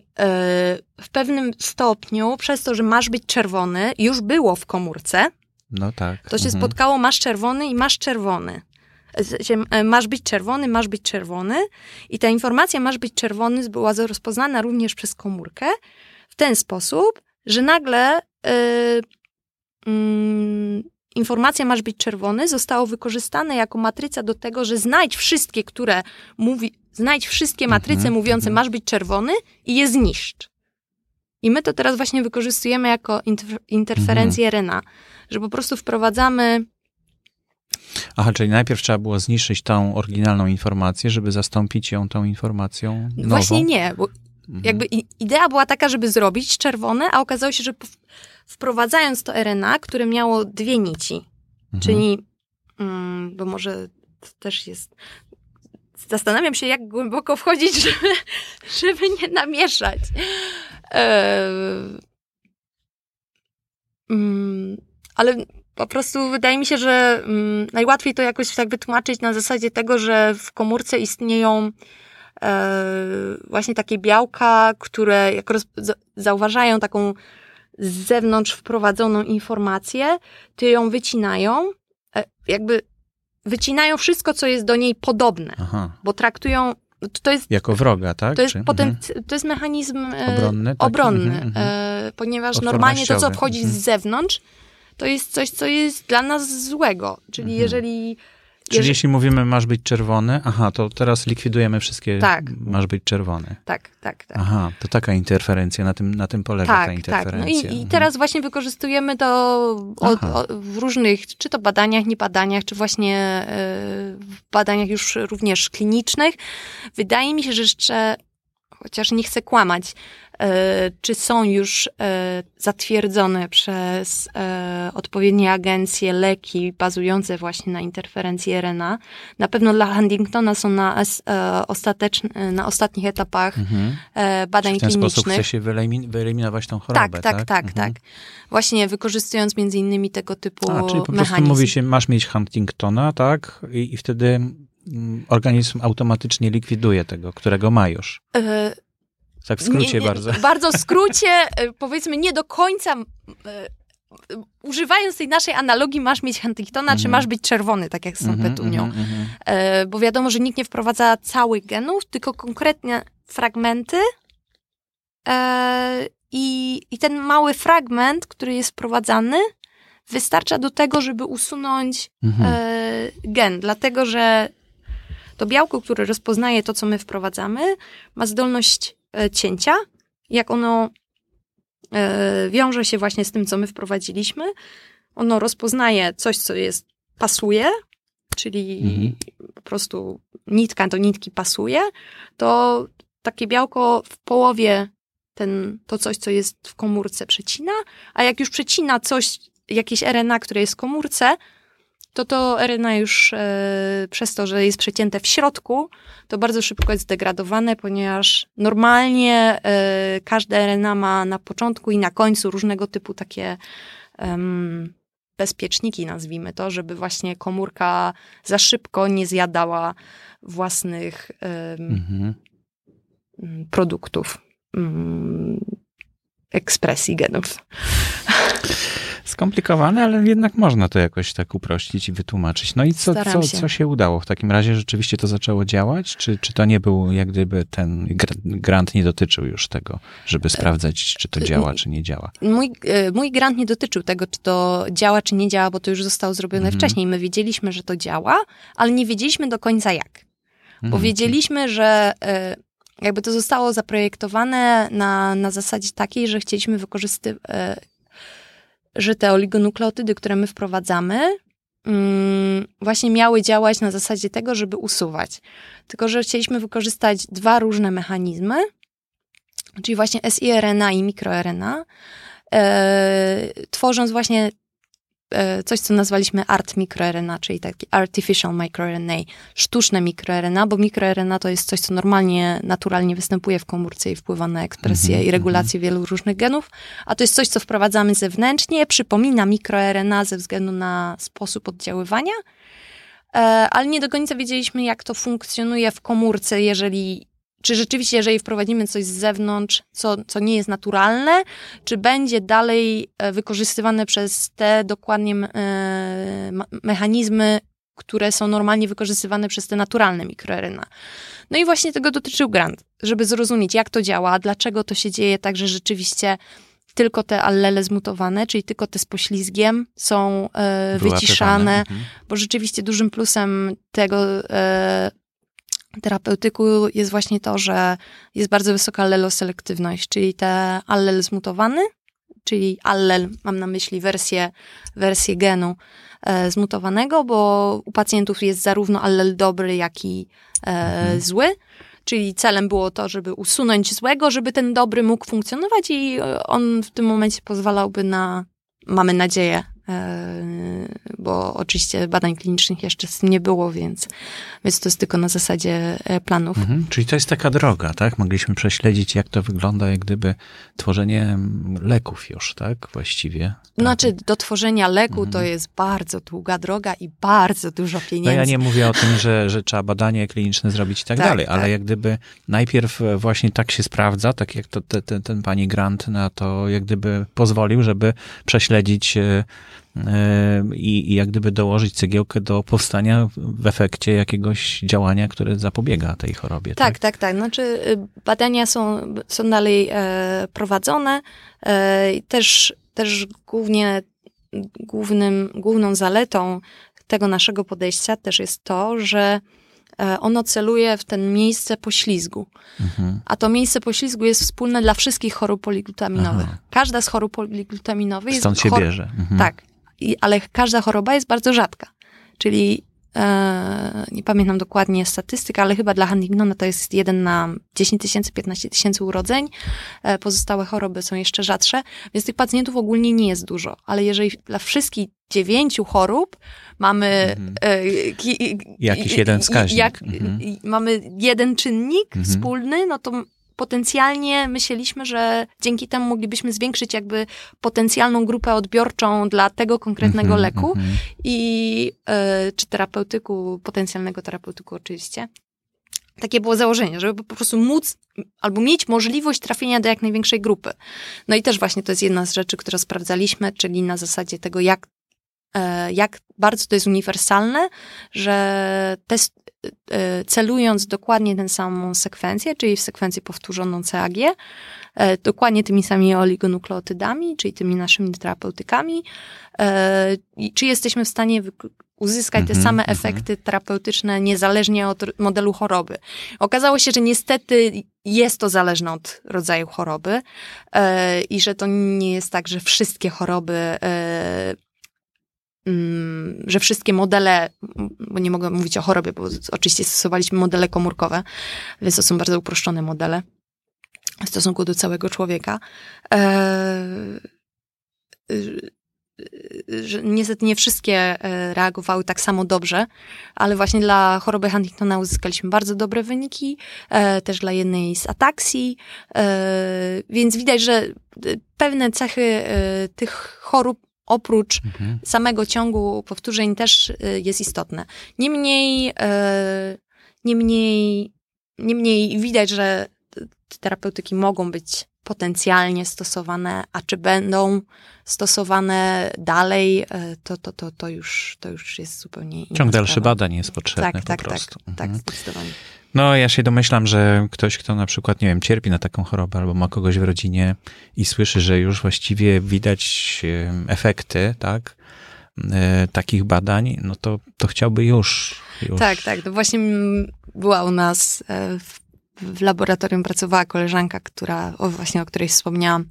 w pewnym stopniu, przez to, że masz być czerwony, już było w komórce, no tak. To się mhm. spotkało, masz czerwony i masz czerwony. E, masz być czerwony, masz być czerwony. I ta informacja masz być czerwony była rozpoznana również przez komórkę w ten sposób, że nagle yy, yy, informacja masz być czerwony zostało wykorzystane jako matryca do tego, że znajdź wszystkie, które mówi, znajdź wszystkie matryce mhm, mówiące mhm. masz być czerwony i je zniszcz. I my to teraz właśnie wykorzystujemy jako interferencję mhm. RNA że po prostu wprowadzamy. Aha, czyli najpierw trzeba było zniszczyć tą oryginalną informację, żeby zastąpić ją tą informacją nową? Właśnie nie, bo mhm. jakby idea była taka, żeby zrobić czerwone, a okazało się, że wprowadzając to RNA, które miało dwie nici, mhm. czyli, mm, bo może to też jest zastanawiam się, jak głęboko wchodzić, żeby, żeby nie namieszać. Mm, ale po prostu wydaje mi się, że mm, najłatwiej to jakoś tak wytłumaczyć na zasadzie tego, że w komórce istnieją e, właśnie takie białka, które jak zauważają taką z zewnątrz wprowadzoną informację, to ją wycinają, e, jakby wycinają wszystko, co jest do niej podobne, Aha. bo traktują to jest, jako wroga, tak? To jest, Czy, potem, mhm. to jest mechanizm e, obronny, obronny mhm, mhm. e, ponieważ normalnie to, co wchodzi z mhm. zewnątrz, to jest coś, co jest dla nas złego. Czyli mhm. jeżeli. Czyli jeżeli... jeśli mówimy, masz być czerwony, aha, to teraz likwidujemy wszystkie, tak. masz być czerwony. Tak, tak, tak. Aha, to taka interferencja, na tym, na tym polega tak, ta interferencja. Tak, no i, i teraz właśnie wykorzystujemy to o, o, w różnych, czy to badaniach, nie badaniach, czy właśnie e, w badaniach już również klinicznych. Wydaje mi się, że jeszcze, chociaż nie chcę kłamać, czy są już e, zatwierdzone przez e, odpowiednie agencje leki bazujące właśnie na interferencji RNA. Na pewno dla Huntingtona są na, ostateczny, na ostatnich etapach mhm. badań klinicznych. W ten klinicznych. sposób chce się wyeliminować tą chorobę, tak? Tak, tak, tak. Mhm. tak. Właśnie wykorzystując między innymi tego typu A, czyli po prostu mówi się, masz mieć Huntingtona, tak? I, i wtedy mm, organizm automatycznie likwiduje tego, którego ma już. Tak w skrócie nie, nie, bardzo. Bardzo w skrócie, e, powiedzmy nie do końca e, używając tej naszej analogii, masz mieć Huntingtona, mm czy mhm. masz być czerwony, tak jak z tą mm petunią. Mm -hmm. e, bo wiadomo, że nikt nie wprowadza całych genów, tylko konkretnie fragmenty. E, i, I ten mały fragment, który jest wprowadzany, wystarcza do tego, żeby usunąć e, gen, dlatego że to białko, które rozpoznaje to, co my wprowadzamy, ma zdolność E, cięcia, jak ono e, wiąże się właśnie z tym, co my wprowadziliśmy. Ono rozpoznaje coś, co jest, pasuje, czyli mhm. po prostu nitka do nitki pasuje, to takie białko w połowie ten, to coś, co jest w komórce przecina, a jak już przecina coś, jakieś RNA, które jest w komórce, to to RNA już e, przez to, że jest przecięte w środku, to bardzo szybko jest zdegradowane, ponieważ normalnie e, każde RNA ma na początku i na końcu różnego typu takie bezpieczniki, nazwijmy to, żeby właśnie komórka za szybko nie zjadała własnych mhm. produktów ekspresji genów. Skomplikowane, ale jednak można to jakoś tak uprościć i wytłumaczyć. No i co, co, się. co się udało? W takim razie rzeczywiście to zaczęło działać? Czy, czy to nie był, jak gdyby ten grant nie dotyczył już tego, żeby sprawdzać, czy to działa, czy nie działa? Mój, e, mój grant nie dotyczył tego, czy to działa, czy nie działa, bo to już zostało zrobione mhm. wcześniej. My wiedzieliśmy, że to działa, ale nie wiedzieliśmy do końca jak. Bo mhm. wiedzieliśmy, że e, jakby to zostało zaprojektowane na, na zasadzie takiej, że chcieliśmy wykorzystywać, e, że te oligonukleotydy, które my wprowadzamy, mm, właśnie miały działać na zasadzie tego, żeby usuwać. Tylko, że chcieliśmy wykorzystać dwa różne mechanizmy, czyli właśnie siRNA i mikroRNA, e, tworząc właśnie coś, co nazwaliśmy art microRNA, czyli taki artificial microRNA, sztuczne microRNA, bo microRNA to jest coś, co normalnie, naturalnie występuje w komórce i wpływa na ekspresję mm -hmm, i regulację mm -hmm. wielu różnych genów, a to jest coś, co wprowadzamy zewnętrznie, przypomina microRNA ze względu na sposób oddziaływania, e, ale nie do końca wiedzieliśmy, jak to funkcjonuje w komórce, jeżeli czy rzeczywiście, jeżeli wprowadzimy coś z zewnątrz, co, co nie jest naturalne, czy będzie dalej e, wykorzystywane przez te dokładnie e, mechanizmy, które są normalnie wykorzystywane przez te naturalne mikroRNA. No i właśnie tego dotyczył grant, żeby zrozumieć, jak to działa, dlaczego to się dzieje tak, że rzeczywiście tylko te allele zmutowane, czyli tylko te z poślizgiem są e, wyciszane, mhm. bo rzeczywiście dużym plusem tego e, terapeutyku jest właśnie to, że jest bardzo wysoka alleloselektywność, czyli te allel zmutowany, czyli allel, mam na myśli wersję, wersję genu e, zmutowanego, bo u pacjentów jest zarówno allel dobry, jak i e, mhm. zły. Czyli celem było to, żeby usunąć złego, żeby ten dobry mógł funkcjonować i on w tym momencie pozwalałby na, mamy nadzieję, E, bo oczywiście badań klinicznych jeszcze nie było, więc, więc to jest tylko na zasadzie e, planów. Mhm, czyli to jest taka droga, tak? Mogliśmy prześledzić, jak to wygląda, jak gdyby tworzenie leków już, tak? Właściwie. Znaczy, do tworzenia leku mhm. to jest bardzo długa droga i bardzo dużo pieniędzy. No ja nie mówię o tym, że, że trzeba badanie kliniczne zrobić i tak, tak dalej, ale tak. jak gdyby najpierw właśnie tak się sprawdza, tak jak to te, te, ten pani Grant na to jak gdyby pozwolił, żeby prześledzić e, i, i jak gdyby dołożyć cegiełkę do powstania w efekcie jakiegoś działania, które zapobiega tej chorobie. Tak, tak, tak. tak. Znaczy y, badania są, są dalej e, prowadzone. E, też, też głównie głównym, główną zaletą tego naszego podejścia też jest to, że e, ono celuje w ten miejsce poślizgu. Mhm. A to miejsce poślizgu jest wspólne dla wszystkich chorób poliglutaminowych. Aha. Każda z chorób poliglutaminowych Stąd jest... Stąd się bierze. Mhm. Tak ale każda choroba jest bardzo rzadka. Czyli e, nie pamiętam dokładnie statystyk, ale chyba dla Huntingtona to jest 1 na 10 tysięcy, 15 tysięcy urodzeń. E, pozostałe choroby są jeszcze rzadsze, więc tych pacjentów ogólnie nie jest dużo. Ale jeżeli dla wszystkich dziewięciu chorób mamy mhm. e, ki, jakiś jeden wskaźnik. Jak, mhm. Mamy jeden czynnik mhm. wspólny, no to potencjalnie myśleliśmy, że dzięki temu moglibyśmy zwiększyć jakby potencjalną grupę odbiorczą dla tego konkretnego mm -hmm, leku mm -hmm. i y, czy terapeutyku, potencjalnego terapeutyku oczywiście. Takie było założenie, żeby po prostu móc albo mieć możliwość trafienia do jak największej grupy. No i też właśnie to jest jedna z rzeczy, które sprawdzaliśmy, czyli na zasadzie tego, jak, e, jak bardzo to jest uniwersalne, że test, celując dokładnie tę samą sekwencję, czyli w sekwencję powtórzoną CAG, e, dokładnie tymi samymi oligonukleotydami, czyli tymi naszymi terapeutykami, czy jesteśmy w stanie uzyskać te mhm, same mhm. efekty terapeutyczne niezależnie od modelu choroby. Okazało się, że niestety jest to zależne od rodzaju choroby i że to nie jest tak, że wszystkie choroby że wszystkie modele, bo nie mogę mówić o chorobie, bo oczywiście stosowaliśmy modele komórkowe, więc to są bardzo uproszczone modele w stosunku do całego człowieka. E, że niestety nie wszystkie e, reagowały tak samo dobrze, ale właśnie dla choroby Huntingtona uzyskaliśmy bardzo dobre wyniki, e, też dla jednej z ataksji, więc widać, że pewne cechy tych chorób oprócz mhm. samego ciągu powtórzeń też jest istotne. Niemniej, niemniej, niemniej widać, że terapeutyki mogą być potencjalnie stosowane, a czy będą stosowane dalej, e, to, to, to, to, już, to już jest zupełnie inna Ciąg dalszy badań jest potrzebny tak, po tak, prostu. Tak, tak, mhm. zdecydowanie. No, ja się domyślam, że ktoś, kto na przykład, nie wiem, cierpi na taką chorobę albo ma kogoś w rodzinie i słyszy, że już właściwie widać efekty, tak, e, takich badań, no to, to chciałby już, już. Tak, tak. To właśnie była u nas e, w w laboratorium pracowała koleżanka, która, o, właśnie o której wspomniałam,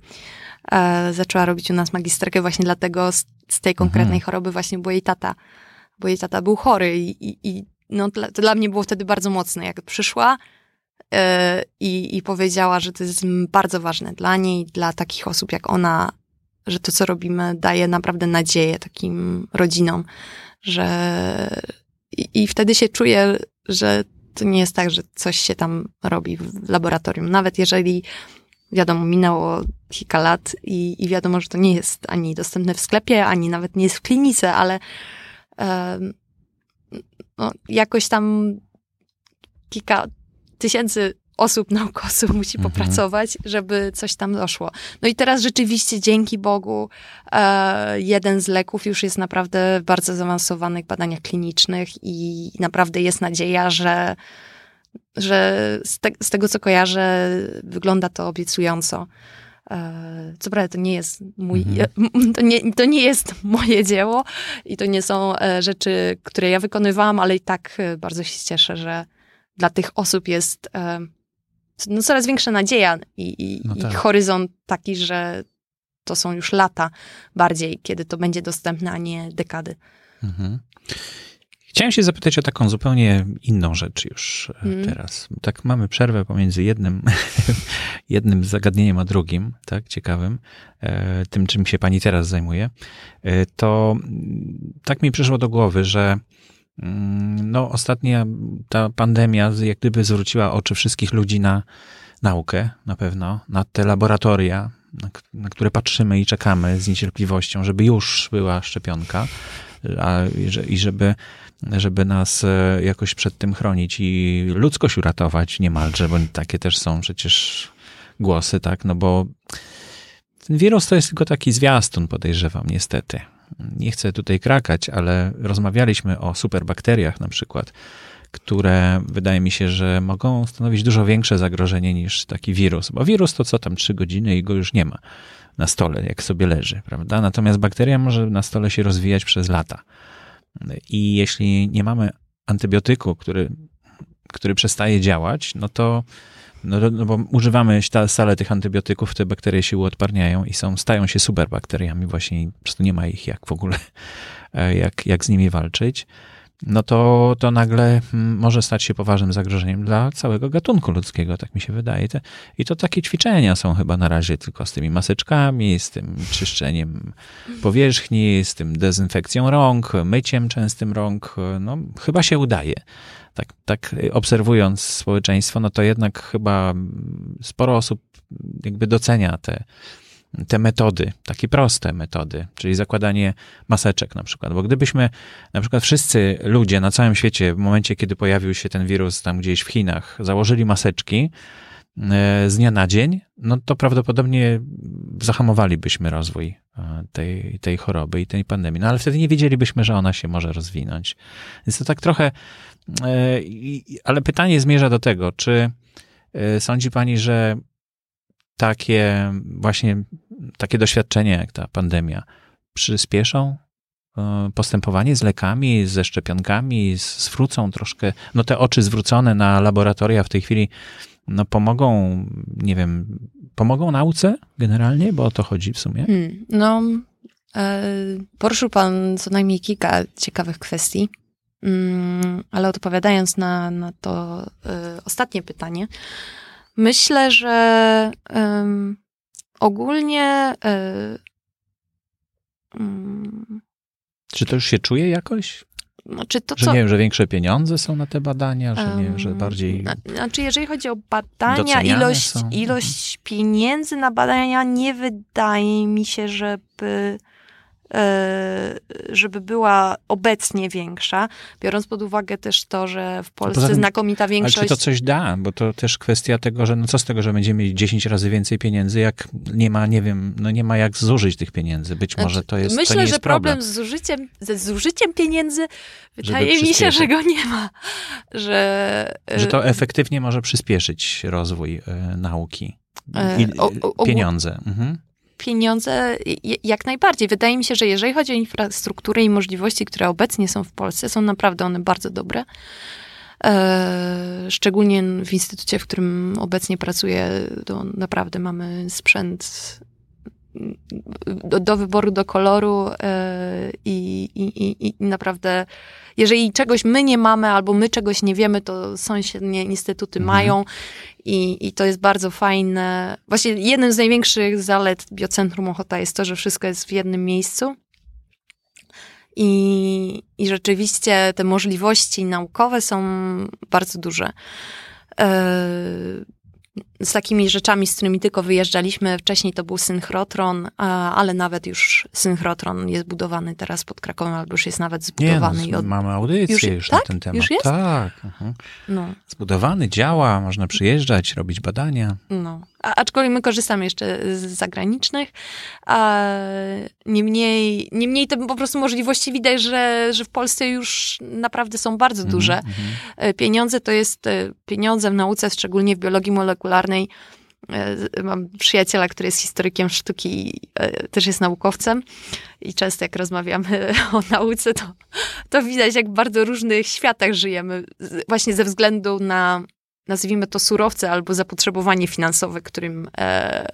e, zaczęła robić u nas magisterkę właśnie dlatego z, z tej konkretnej mhm. choroby właśnie, bo jej tata, bo jej tata był chory i, i, i no, to dla mnie było wtedy bardzo mocne, jak przyszła e, i, powiedziała, że to jest bardzo ważne dla niej, dla takich osób jak ona, że to, co robimy, daje naprawdę nadzieję takim rodzinom, że i, i wtedy się czuję, że to nie jest tak, że coś się tam robi w laboratorium. Nawet jeżeli, wiadomo, minęło kilka lat i, i wiadomo, że to nie jest ani dostępne w sklepie, ani nawet nie jest w klinice, ale no, jakoś tam kilka tysięcy osób naukowców musi mhm. popracować, żeby coś tam doszło. No i teraz rzeczywiście dzięki Bogu e, jeden z leków już jest naprawdę w bardzo zaawansowanych badaniach klinicznych i naprawdę jest nadzieja, że, że z, te, z tego co kojarzę wygląda to obiecująco. E, co prawda to nie jest mój, mhm. to, nie, to nie jest moje dzieło i to nie są e, rzeczy, które ja wykonywałam, ale i tak e, bardzo się cieszę, że dla tych osób jest no, coraz większa nadzieja i, i, no tak. i horyzont taki, że to są już lata bardziej, kiedy to będzie dostępne, a nie dekady. Mhm. Chciałem się zapytać o taką zupełnie inną rzecz już mm. teraz. Tak mamy przerwę pomiędzy jednym, jednym zagadnieniem a drugim, tak, ciekawym, e, tym czym się pani teraz zajmuje. E, to tak mi przyszło do głowy, że Mm, no, ostatnia ta pandemia jak gdyby zwróciła oczy wszystkich ludzi na naukę, na pewno, na te laboratoria, na, na które patrzymy i czekamy z niecierpliwością, żeby już była szczepionka a, i żeby, żeby nas e, jakoś przed tym chronić i ludzkość uratować niemalże, bo takie też są przecież głosy, tak, no bo ten wirus to jest tylko taki zwiastun, podejrzewam, niestety nie chcę tutaj krakać, ale rozmawialiśmy o superbakteriach na przykład, które wydaje mi się, że mogą stanowić dużo większe zagrożenie niż taki wirus, bo wirus to co tam trzy godziny i go już nie ma na stole, jak sobie leży, prawda? Natomiast bakteria może na stole się rozwijać przez lata. I jeśli nie mamy antybiotyku, który, który przestaje działać, no to no, no bo używamy stale tych antybiotyków, te bakterie się uodparniają i są, stają się superbakteriami właśnie po prostu nie ma ich jak w ogóle, jak, jak z nimi walczyć, no to, to nagle mm, może stać się poważnym zagrożeniem dla całego gatunku ludzkiego, tak mi się wydaje. I to takie ćwiczenia są chyba na razie tylko z tymi maseczkami, z tym czyszczeniem powierzchni, z tym dezynfekcją rąk, myciem częstym rąk. No, chyba się udaje tak, tak obserwując społeczeństwo, no to jednak chyba sporo osób jakby docenia te, te metody, takie proste metody, czyli zakładanie maseczek na przykład. Bo gdybyśmy na przykład wszyscy ludzie na całym świecie w momencie, kiedy pojawił się ten wirus tam gdzieś w Chinach, założyli maseczki e, z dnia na dzień, no to prawdopodobnie zahamowalibyśmy rozwój e, tej, tej choroby i tej pandemii. No ale wtedy nie wiedzielibyśmy, że ona się może rozwinąć. Więc to tak trochę E, ale pytanie zmierza do tego, czy sądzi pani, że takie właśnie takie doświadczenia jak ta pandemia przyspieszą e, postępowanie z lekami, ze szczepionkami, zwrócą troszkę, no te oczy zwrócone na laboratoria w tej chwili, no pomogą, nie wiem, pomogą nauce generalnie, bo o to chodzi w sumie? Hmm, no, e, poruszył pan co najmniej kilka ciekawych kwestii, mm, ale odpowiadając na, na to e, ostatnie pytanie, myślę, że ogólnie mm, czy to już się czuje jakoś? Znaczy to, że co... nie wiem, że większe pieniądze są na te badania, że nie wiem, że bardziej. Znaczy, jeżeli chodzi o badania, ilość, ilość pieniędzy na badania nie wydaje mi się, żeby żeby była obecnie większa, biorąc pod uwagę też to, że w Polsce tym, znakomita większość... Ale czy to coś da? Bo to też kwestia tego, że no co z tego, że będziemy mieli 10 razy więcej pieniędzy, jak nie ma, nie wiem, no nie ma jak zużyć tych pieniędzy. Być znaczy, może to jest Myślę, to że problem. problem z zużyciem, ze zużyciem pieniędzy wydaje mi się, że go nie ma. Że, że to efektywnie może przyspieszyć rozwój y, nauki. I, pieniądze. Mhm pieniądze jak najbardziej. Wydaje mi się, że jeżeli chodzi o infrastrukturę i możliwości, które obecnie są w Polsce, są naprawdę one bardzo dobre. E, szczególnie w instytucie, w którym obecnie pracuję, to naprawdę mamy sprzęt do, do wyboru, do koloru e, i, i, i, naprawdę jeżeli czegoś my nie mamy albo my czegoś nie wiemy, to sąsiednie instytuty mhm. mają i, i to jest bardzo fajne. Właśnie jednym z największych zalet Biocentrum Ochota jest to, że wszystko jest w jednym miejscu. I, I rzeczywiście te możliwości naukowe są bardzo duże. E, z takimi rzeczami, z którymi tylko wyjeżdżaliśmy. Wcześniej to był synchrotron, ale nawet już synchrotron jest budowany teraz pod Krakowem, albo już jest nawet zbudowany. Nie, no, od... Mamy audycję już, już tak? na ten temat. Już jest? Tak. No. Zbudowany, działa, można przyjeżdżać, robić badania. No. A, aczkolwiek my korzystamy jeszcze z zagranicznych, a niemniej, niemniej te po prostu możliwości widać, że, że w Polsce już naprawdę są bardzo mhm, duże. Mm-hmm. Pieniądze to jest e, pieniądze w nauce, szczególnie w biologii molekularnej. E, mam przyjaciela, który jest historykiem sztuki, też jest naukowcem i często jak rozmawiamy o nauce, to, to widać, jak w bardzo różnych światach żyjemy, właśnie ze względu na nazwijmy to surowce albo zapotrzebowanie finansowe, którym e,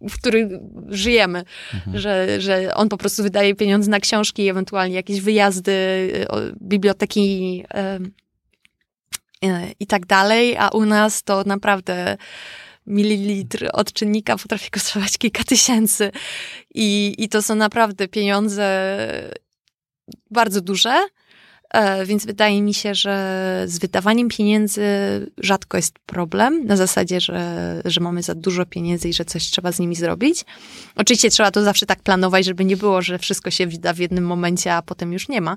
w którym żyjemy, mhm. że, że on po prostu wydaje pieniądze na książki, ewentualnie jakieś wyjazdy, biblioteki e, e, i tak dalej, a u nas to naprawdę mililitr odczynnika potrafi kosztować kilka tysięcy i, i to są naprawdę pieniądze bardzo duże, E, więc wydaje mi się, że z wydawaniem pieniędzy rzadko jest problem, na zasadzie, że, że mamy za dużo pieniędzy i że coś trzeba z nimi zrobić. Oczywiście trzeba to zawsze tak planować, żeby nie było, że wszystko się wyda w jednym momencie, a potem już nie ma.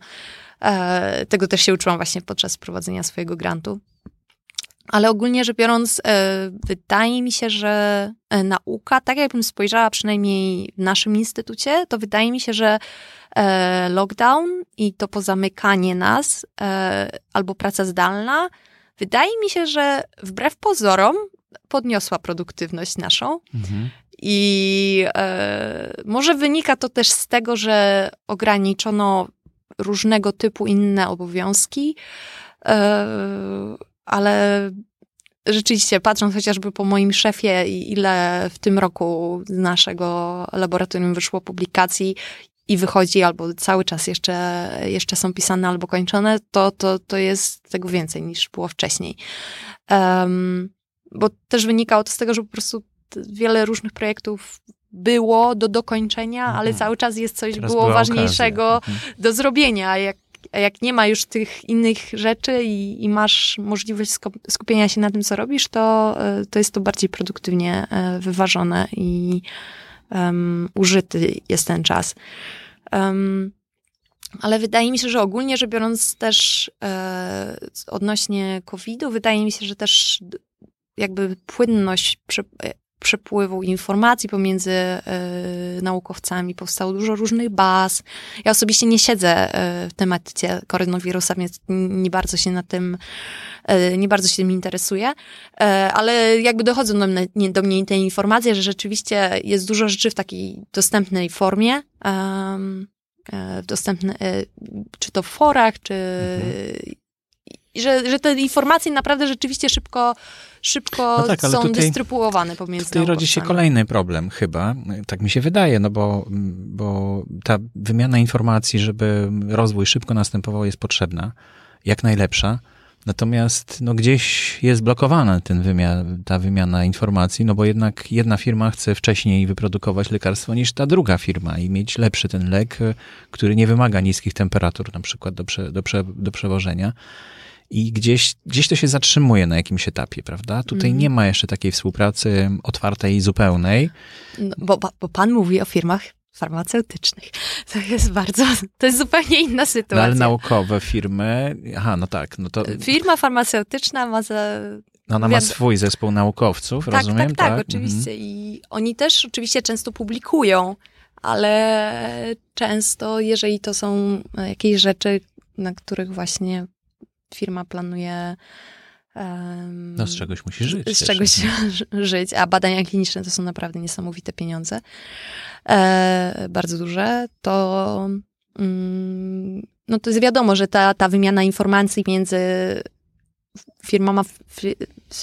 E, tego też się uczyłam właśnie podczas prowadzenia swojego grantu. Ale ogólnie rzecz biorąc, e, wydaje mi się, że nauka, tak jakbym spojrzała przynajmniej w naszym instytucie, to wydaje mi się, że E, lockdown i to pozamykanie nas e, albo praca zdalna, wydaje mi się, że wbrew pozorom podniosła produktywność naszą. Mhm. I e, może wynika to też z tego, że ograniczono różnego typu inne obowiązki, e, ale rzeczywiście, patrząc chociażby po moim szefie, ile w tym roku z naszego laboratorium wyszło publikacji, i wychodzi, albo cały czas jeszcze, jeszcze są pisane albo kończone, to, to, to jest tego więcej niż było wcześniej. Um, bo też wynikało to z tego, że po prostu wiele różnych projektów było do dokończenia, mhm. ale cały czas jest coś Teraz było ważniejszego mhm. do zrobienia. Jak, jak nie ma już tych innych rzeczy i, i masz możliwość skupienia się na tym, co robisz, to, e, to jest to bardziej produktywnie e, wyważone i um, użyty jest ten czas. Um, ale wydaje mi się, że ogólnie rzecz biorąc też e, odnośnie COVID-u, wydaje mi się, że też jakby płynność, przepływu informacji pomiędzy y, naukowcami. Powstało dużo różnych baz. Ja osobiście nie siedzę y, w tematyce koronawirusa, więc nie bardzo się na tym, y, nie bardzo się tym interesuję, ale jakby dochodzą do mnie, do mnie te informacje, że rzeczywiście jest dużo rzeczy w takiej dostępnej formie, dostępne, czy to w forach, czy mhm że, że te informacje naprawdę rzeczywiście szybko, szybko no tak, są tutaj, dystrybuowane pomiędzy Tutaj rodzi się kolejny problem chyba, tak mi się wydaje, no bo, bo ta wymiana informacji, żeby rozwój szybko następował jest potrzebna, jak najlepsza. Natomiast no, gdzieś jest blokowana ten wymiar, ta wymiana informacji, no bo jednak jedna firma chce wcześniej wyprodukować lekarstwo niż ta druga firma i mieć lepszy ten lek, który nie wymaga niskich temperatur, na przykład do, prze, do, prze, do przewożenia i gdzieś, gdzieś to się zatrzymuje na jakimś etapie, prawda? Tutaj mm. nie ma jeszcze takiej współpracy otwartej i zupełnej. No, bo, bo pan mówi o firmach farmaceutycznych. To jest bardzo, to jest zupełnie inna sytuacja. No, ale naukowe firmy, aha, no tak, no to... Firma farmaceutyczna ma za... No ona ma swój zespół naukowców, tak, rozumiem? Tak, tak, tak, oczywiście. Mhm. I oni też oczywiście często publikują, ale często, jeżeli to są jakieś rzeczy, na których właśnie firma planuje um, no z czegoś musi żyć. Z czegoś żyć, a badania kliniczne to są naprawdę niesamowite pieniądze, e, bardzo duże, to mm, no to jest wiadomo, że ta, ta wymiana informacji między firma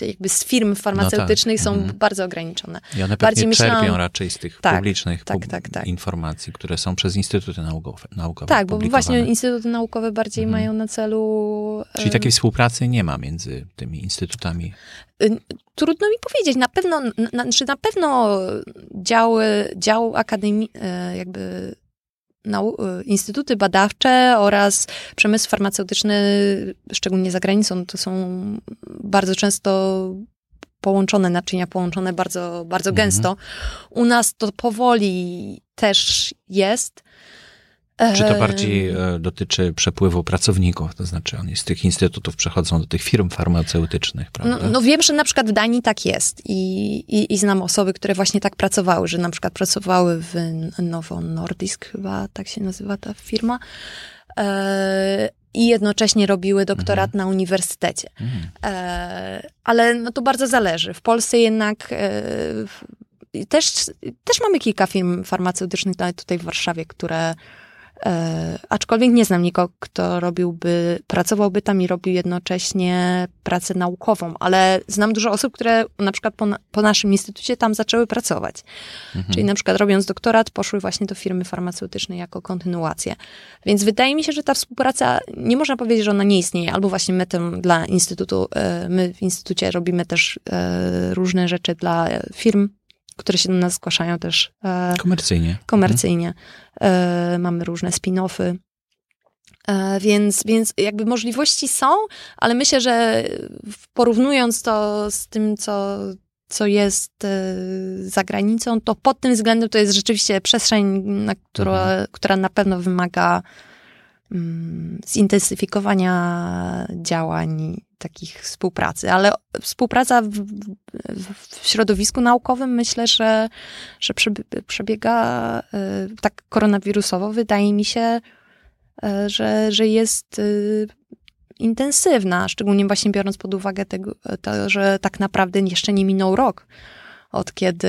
jakby z firm farmaceutycznych no tak. są mhm. bardzo ograniczone. I one Bardziej czerpią raczej z tych tak, publicznych tak, tak, tak, informacji, które są przez instytuty naukowe. naukowe tak, bo właśnie instytuty naukowe bardziej mhm. mają na celu... Czyli takiej współpracy nie ma między tymi instytutami? Trudno mi powiedzieć. Na pewno, na, znaczy na pewno działy, dział akademii, e, jakby instytuty badawcze oraz przemysł farmaceutyczny, szczególnie za granicą, to są bardzo często połączone naczynia, połączone bardzo, bardzo mhm. gęsto. U nas to powoli też jest. Czy to bardziej e, dotyczy przepływu pracowników? To znaczy oni z tych instytutów przechodzą do tych firm farmaceutycznych, prawda? No, no wiem, że na przykład w Danii tak jest I, i, i znam osoby, które właśnie tak pracowały, że na przykład pracowały w Nowo Nordisk chyba, tak się nazywa ta firma, e, i jednocześnie robiły doktorat mhm. na uniwersytecie. Mhm. E, ale no to bardzo zależy. W Polsce jednak też, też mamy kilka firm farmaceutycznych tutaj w Warszawie, które E, aczkolwiek nie znam nikogo, kto robiłby, pracowałby tam i robił jednocześnie pracę naukową, ale znam dużo osób, które na przykład po, po naszym instytucie tam zaczęły pracować. Mhm. Czyli na przykład robiąc doktorat, poszły właśnie do firmy farmaceutycznej jako kontynuację. Więc wydaje mi się, że ta współpraca, nie można powiedzieć, że ona nie istnieje, albo właśnie my tym dla instytutu, e, my w instytucie robimy też e, różne rzeczy dla firm które się do nas zgłaszają też. E, komercyjnie. Komercyjnie. Mhm. Mamy różne spin-offy. E, więc, więc jakby możliwości są, ale myślę, że porównując to z tym, co, co jest za granicą, to pod tym względem to jest rzeczywiście przestrzeń, na która, mhm. która na pewno wymaga zintensyfikowania działań takich współpracy, ale współpraca w, w środowisku naukowym myślę, że, że przebiega e, tak koronawirusowo. Wydaje mi się, e, że, że jest e, intensywna, szczególnie właśnie biorąc pod uwagę tego, to, że tak naprawdę jeszcze nie minął rok od kiedy,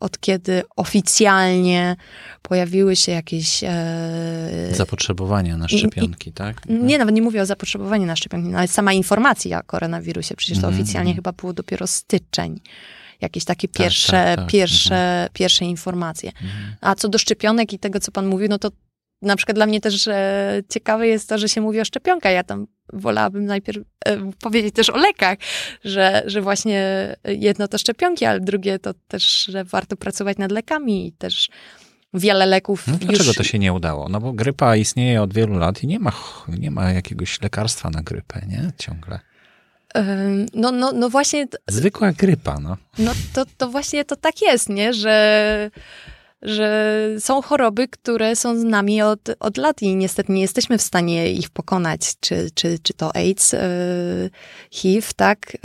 od kiedy oficjalnie pojawiły się jakieś... E... Zapotrzebowania na szczepionki, I, tak? Nie, nawet nie mówię o zapotrzebowaniu na szczepionki, ale sama informacja o koronawirusie, przecież to mm, oficjalnie mm. chyba było dopiero styczeń jakieś takie tak, pierwsze, tak, tak, pierwsze, mhm. pierwsze informacje. Mhm. A co do szczepionek i tego, co pan mówił, no to na przykład dla mnie też e, ciekawe jest to, że się mówi o szczepionkach. Ja tam wolałabym najpierw e, powiedzieć też o lekach, że, że właśnie jedno to szczepionki, ale drugie to też, że warto pracować nad lekami i też wiele leków. No, dlaczego już... to się nie udało? No bo grypa istnieje od wielu lat i nie ma, nie ma jakiegoś lekarstwa na grypę, nie? Ciągle. No, no, no właśnie. Zwykła grypa, no. No to, to właśnie to tak jest, nie? Że że są choroby, które są z nami od, od lat i niestety nie jesteśmy w stanie ich pokonać, czy, czy, czy to AIDS, yy, HIV, tak,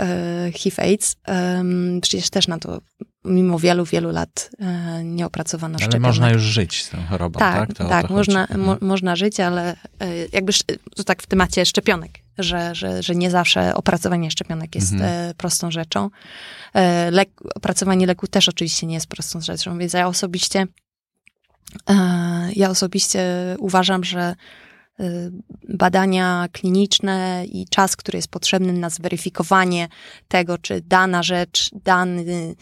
yy, HIV-AIDS, yy, przecież też na to mimo wielu, wielu lat e, nie opracowano ale szczepionek. można już żyć z tą chorobą, tak? Tak, tak, można, chodzi. mo, Mhm. można żyć, ale e, jakby to tak w temacie szczepionek, że, że, że nie zawsze opracowanie szczepionek jest Mhm. e, prostą rzeczą. Lek, opracowanie leku też oczywiście nie jest prostą rzeczą, więc ja osobiście ja osobiście uważam, że badania kliniczne i czas, który jest potrzebny na zweryfikowanie tego, czy dana rzecz, dany,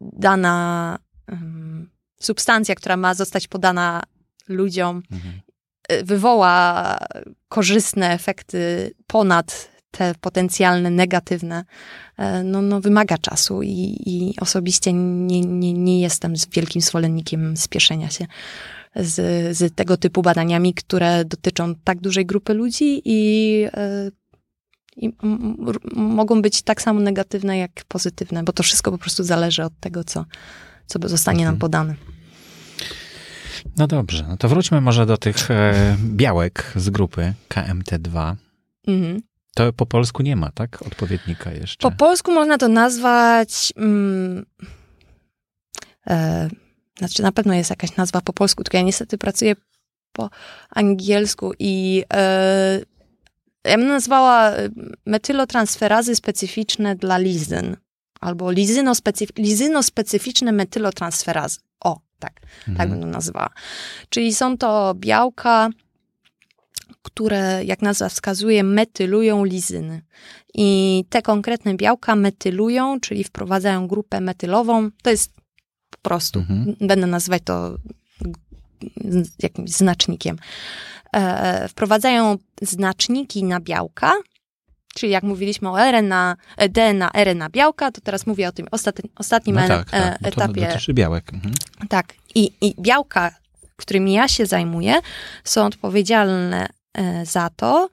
dana em, substancja, która ma zostać podana ludziom, Mhm. y, wywoła korzystne efekty ponad te potencjalne negatywne, e, no, no wymaga czasu i, i osobiście nie, nie, nie jestem z wielkim zwolennikiem spieszenia się z, z tego typu badaniami, które dotyczą tak dużej grupy ludzi i, e, i mogą być tak samo negatywne, jak pozytywne, bo to wszystko po prostu zależy od tego, co, co zostanie nam Mhm. podane. No dobrze, no to wróćmy może do tych e, białek z grupy KMT2. Mhm. To po polsku nie ma, tak? Odpowiednika jeszcze. Po polsku można to nazwać. Mm, e, znaczy, na pewno jest jakaś nazwa po polsku, tylko ja niestety pracuję po angielsku i e, ja bym nazwała e, metylotransferazy specyficzne dla lizyn. Albo lizynospecyf- lizynospecyficzne metylotransferazy. O, tak. tak Mhm. bym to nazwała. Czyli są to białka, które, jak nazwa wskazuje, metylują lizyny. I te konkretne białka metylują, czyli wprowadzają grupę metylową. To jest po prostu, Mhm. będę nazywać to jakimś znacznikiem. E, wprowadzają znaczniki na białka, czyli jak mówiliśmy o RNA, e, DNA, RNA białka, to teraz mówię o tym ostatni, ostatnim No e- tak, tak. e, No to etapie dotyczy białek. Mhm. tak. I, I białka, którymi ja się zajmuję, są odpowiedzialne za to,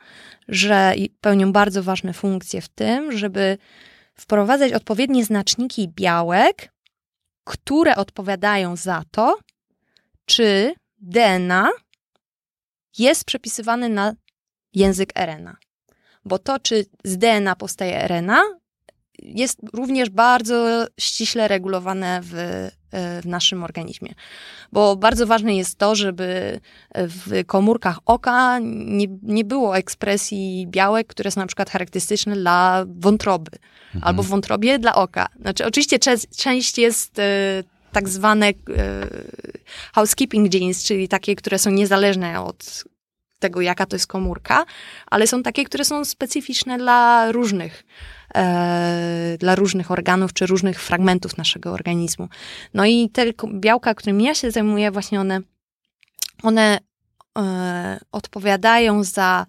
że pełnią bardzo ważne funkcje w tym, żeby wprowadzać odpowiednie znaczniki białek, które odpowiadają za to, czy DNA jest przepisywany na język RNA. Bo to, czy z DNA powstaje RNA, jest również bardzo ściśle regulowane w, e, w naszym organizmie. Bo bardzo ważne jest to, żeby w komórkach oka nie, nie było ekspresji białek, które są na przykład charakterystyczne dla wątroby, Mhm. albo w wątrobie dla oka. Znaczy, oczywiście część jest e, tak zwane e, housekeeping genes, czyli takie, które są niezależne od tego, jaka to jest komórka, ale są takie, które są specyficzne dla różnych, e, dla różnych organów czy różnych fragmentów naszego organizmu. No i te białka, którymi ja się zajmuję, właśnie one, one e, odpowiadają za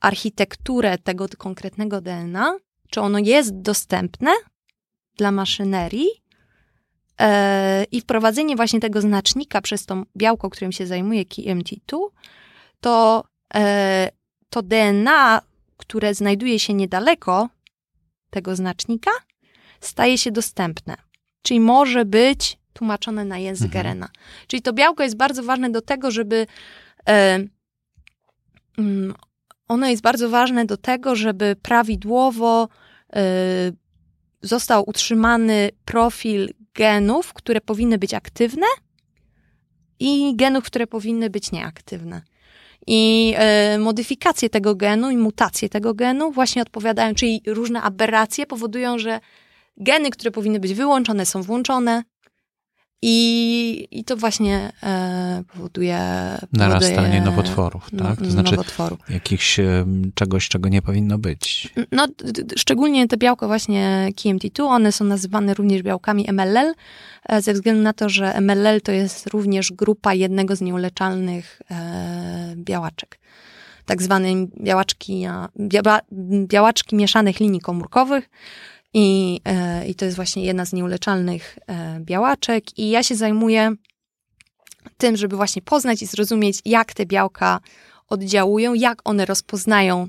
architekturę tego konkretnego DNA, czy ono jest dostępne dla maszynerii i wprowadzenie właśnie tego znacznika przez to białko, którym się zajmuje, KMT2, to, e, to DNA, które znajduje się niedaleko tego znacznika, staje się dostępne. Czyli może być tłumaczone na język Mhm. RNA. Czyli to białko jest bardzo ważne do tego, żeby. E, mm, ono jest bardzo ważne do tego, żeby prawidłowo e, został utrzymany profil genów, które powinny być aktywne i genów, które powinny być nieaktywne. I e, modyfikacje tego genu i mutacje tego genu właśnie odpowiadają, czyli różne aberracje powodują, że geny, które powinny być wyłączone, są włączone. I, i to właśnie e, powoduje, Narastanie nowotworów, tak? To no- znaczy nowotworu. jakichś czegoś, czego nie powinno być. No, szczególnie te białko właśnie KMT2, one są nazywane również białkami MLL, e, ze względu na to, że MLL to jest również grupa jednego z nieuleczalnych e, białaczek. Tak zwane białaczki, a, biała, białaczki mieszanych linii komórkowych. I, e, I to jest właśnie jedna z nieuleczalnych e, białaczek. I ja się zajmuję tym, żeby właśnie poznać i zrozumieć, jak te białka oddziałują, jak one rozpoznają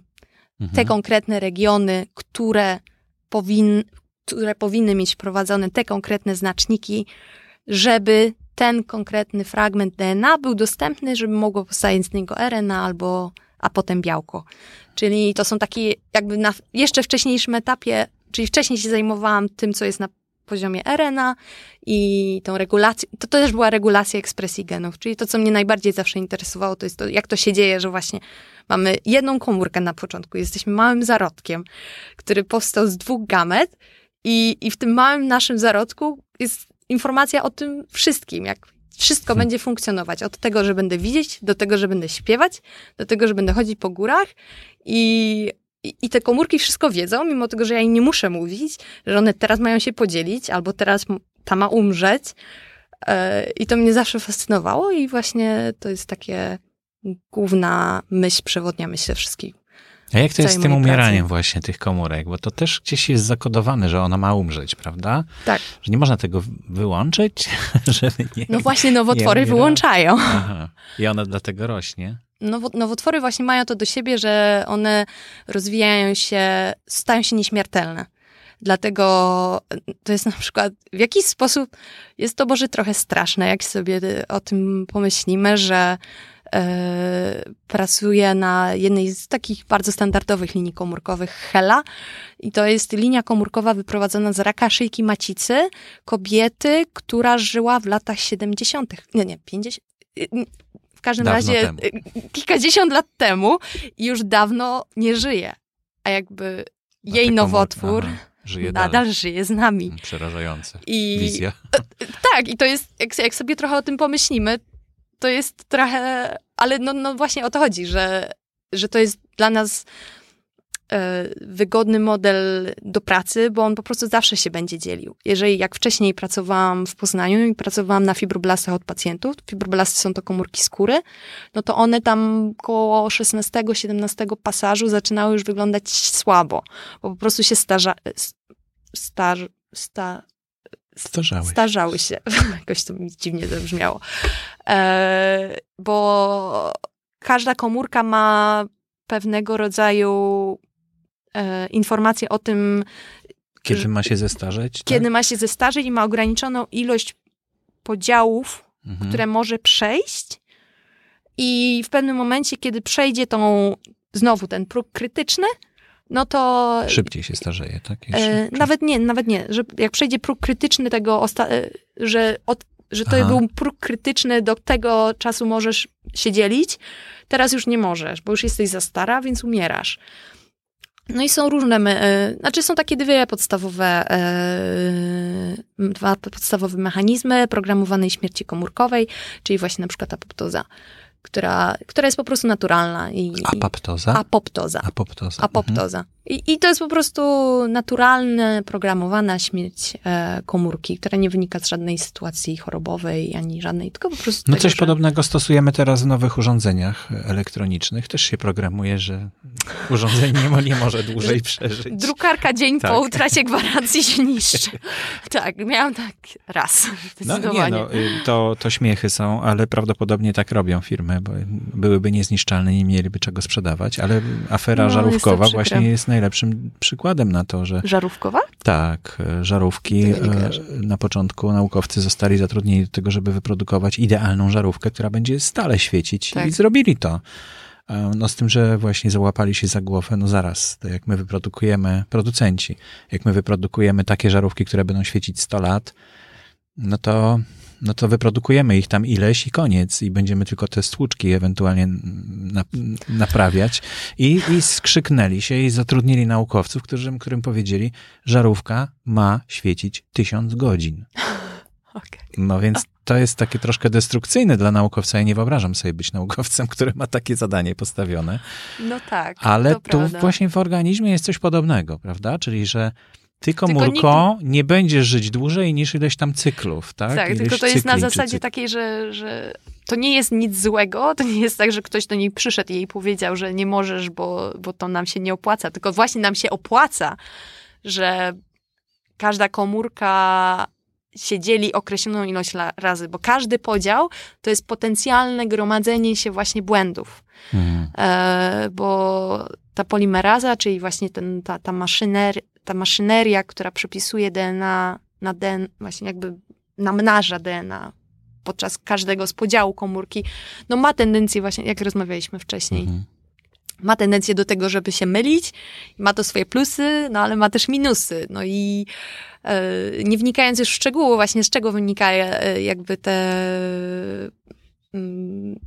Mhm. te konkretne regiony, które, powin, które powinny mieć wprowadzone te konkretne znaczniki, żeby ten konkretny fragment DNA był dostępny, żeby mogło powstać z niego RNA albo, a potem białko. Czyli to są takie jakby na jeszcze wcześniejszym etapie, czyli wcześniej się zajmowałam tym, co jest na poziomie RNA i tą regulację, to, to też była regulacja ekspresji genów, czyli to, co mnie najbardziej zawsze interesowało, to jest to, jak to się dzieje, że właśnie mamy jedną komórkę na początku, jesteśmy małym zarodkiem, który powstał z dwóch gamet i, i w tym małym naszym zarodku jest informacja o tym wszystkim, jak wszystko hmm. będzie funkcjonować. Od tego, że będę widzieć, do tego, że będę śpiewać, do tego, że będę chodzić po górach i i, te komórki wszystko wiedzą, mimo tego, że ja im nie muszę mówić, że one teraz mają się podzielić, albo teraz ta ma umrzeć. E, I to mnie zawsze fascynowało i właśnie to jest takie główna myśl przewodnia, myślę, wszystkich. A jak to jest z tym umieraniem pracy? właśnie tych komórek? Bo to też gdzieś jest zakodowane, że ona ma umrzeć, prawda? Tak. Że nie można tego wyłączyć, żeby nie No właśnie nowotwory wyłączają. Aha. I ona dlatego rośnie nowotwory właśnie mają to do siebie, że one rozwijają się, stają się nieśmiertelne. Dlatego to jest na przykład w jakiś sposób, jest to może trochę straszne, jak sobie o tym pomyślimy, że e, pracuję na jednej z takich bardzo standardowych linii komórkowych HELA i to jest linia komórkowa wyprowadzona z raka szyjki macicy kobiety, która żyła w latach 70. Nie, nie, 50 każdym dawno razie temu. Y, kilkadziesiąt lat temu i już dawno nie żyje. A jakby jej nowotwór aha, żyje nadal dalej. żyje z nami. Przerażające. I, Wizja. Tak, i to jest, jak, jak sobie trochę o tym pomyślimy, to jest trochę, ale no, no właśnie o to chodzi, że, że to jest dla nas wygodny model do pracy, bo on po prostu zawsze się będzie dzielił. Jeżeli jak wcześniej pracowałam w Poznaniu i pracowałam na fibroblastach od pacjentów, fibroblasty są to komórki skóry, no to one tam koło 16-17 pasażu zaczynały już wyglądać słabo, bo po prostu się starza, star, sta, Starzały. Starzały się. Jakoś to mi dziwnie zabrzmiało. E, bo każda komórka ma pewnego rodzaju e, informacje o tym, kiedy ma się zestarzeć. Tak? Kiedy ma się zestarzeć i ma ograniczoną ilość podziałów, mhm. które może przejść. I w pewnym momencie, kiedy przejdzie tą, znowu ten próg krytyczny, no to. Szybciej się starzeje, tak? E, nawet nie, nawet nie. Że jak przejdzie próg krytyczny tego, e, że, od, że to Aha. był próg krytyczny, do tego czasu możesz się dzielić, teraz już nie możesz, bo już jesteś za stara, więc umierasz. No i są różne, e, znaczy są takie dwie podstawowe, e, dwa podstawowe mechanizmy programowanej śmierci komórkowej, czyli właśnie na przykład apoptoza która, która jest po prostu naturalna. I, Apoptoza? Apoptoza. Apoptoza. Apoptoza. Mhm. I, I to jest po prostu naturalna, programowana śmierć e, komórki, która nie wynika z żadnej sytuacji chorobowej, ani żadnej, tylko po prostu... No tego, coś że... podobnego stosujemy teraz w nowych urządzeniach elektronicznych. Też się programuje, że urządzenie nie, nie może dłużej przeżyć. Drukarka dzień tak. po utracie gwarancji się niszczy. tak, miałam tak raz. No nie, no, y, to, to śmiechy są, ale prawdopodobnie tak robią firmy, bo byłyby niezniszczalne, nie mieliby czego sprzedawać, ale afera no, żarówkowa jest właśnie jest najlepszym przykładem na to, że... Żarówkowa? Tak, żarówki. E, na początku naukowcy zostali zatrudnieni do tego, żeby wyprodukować idealną żarówkę, która będzie stale świecić tak. i zrobili to. E, no z tym, że właśnie załapali się za głowę, no zaraz, to jak my wyprodukujemy, producenci, jak my wyprodukujemy takie żarówki, które będą świecić 100 lat, no to no to wyprodukujemy ich tam ileś i koniec i będziemy tylko te stłuczki ewentualnie na, naprawiać. I, I skrzyknęli się i zatrudnili naukowców, którzy, którym powiedzieli, żarówka ma świecić tysiąc godzin. Okay. No więc to jest takie troszkę destrukcyjne dla naukowca. Ja nie wyobrażam sobie być naukowcem, który ma takie zadanie postawione. No tak. Ale tu prawda. właśnie w organizmie jest coś podobnego, prawda? Czyli, że ty komórko nikt... nie będziesz żyć dłużej niż ileś tam cyklów, tak? Tak, ileś tylko to jest na zasadzie takiej, że, że to nie jest nic złego, to nie jest tak, że ktoś do niej przyszedł i jej powiedział, że nie możesz, bo, bo to nam się nie opłaca, tylko właśnie nam się opłaca, że każda komórka się dzieli określoną ilość razy, bo każdy podział to jest potencjalne gromadzenie się właśnie błędów. Mhm. E, bo ta polimeraza, czyli właśnie ten, ta, ta maszyner, ta maszyneria, która przepisuje DNA na DNA, właśnie jakby namnaża DNA podczas każdego z podziału komórki, no ma tendencję właśnie, jak rozmawialiśmy wcześniej, mhm. ma tendencję do tego, żeby się mylić, ma to swoje plusy, no ale ma też minusy. No i e, nie wnikając już w szczegóły, właśnie z czego wynika e, jakby te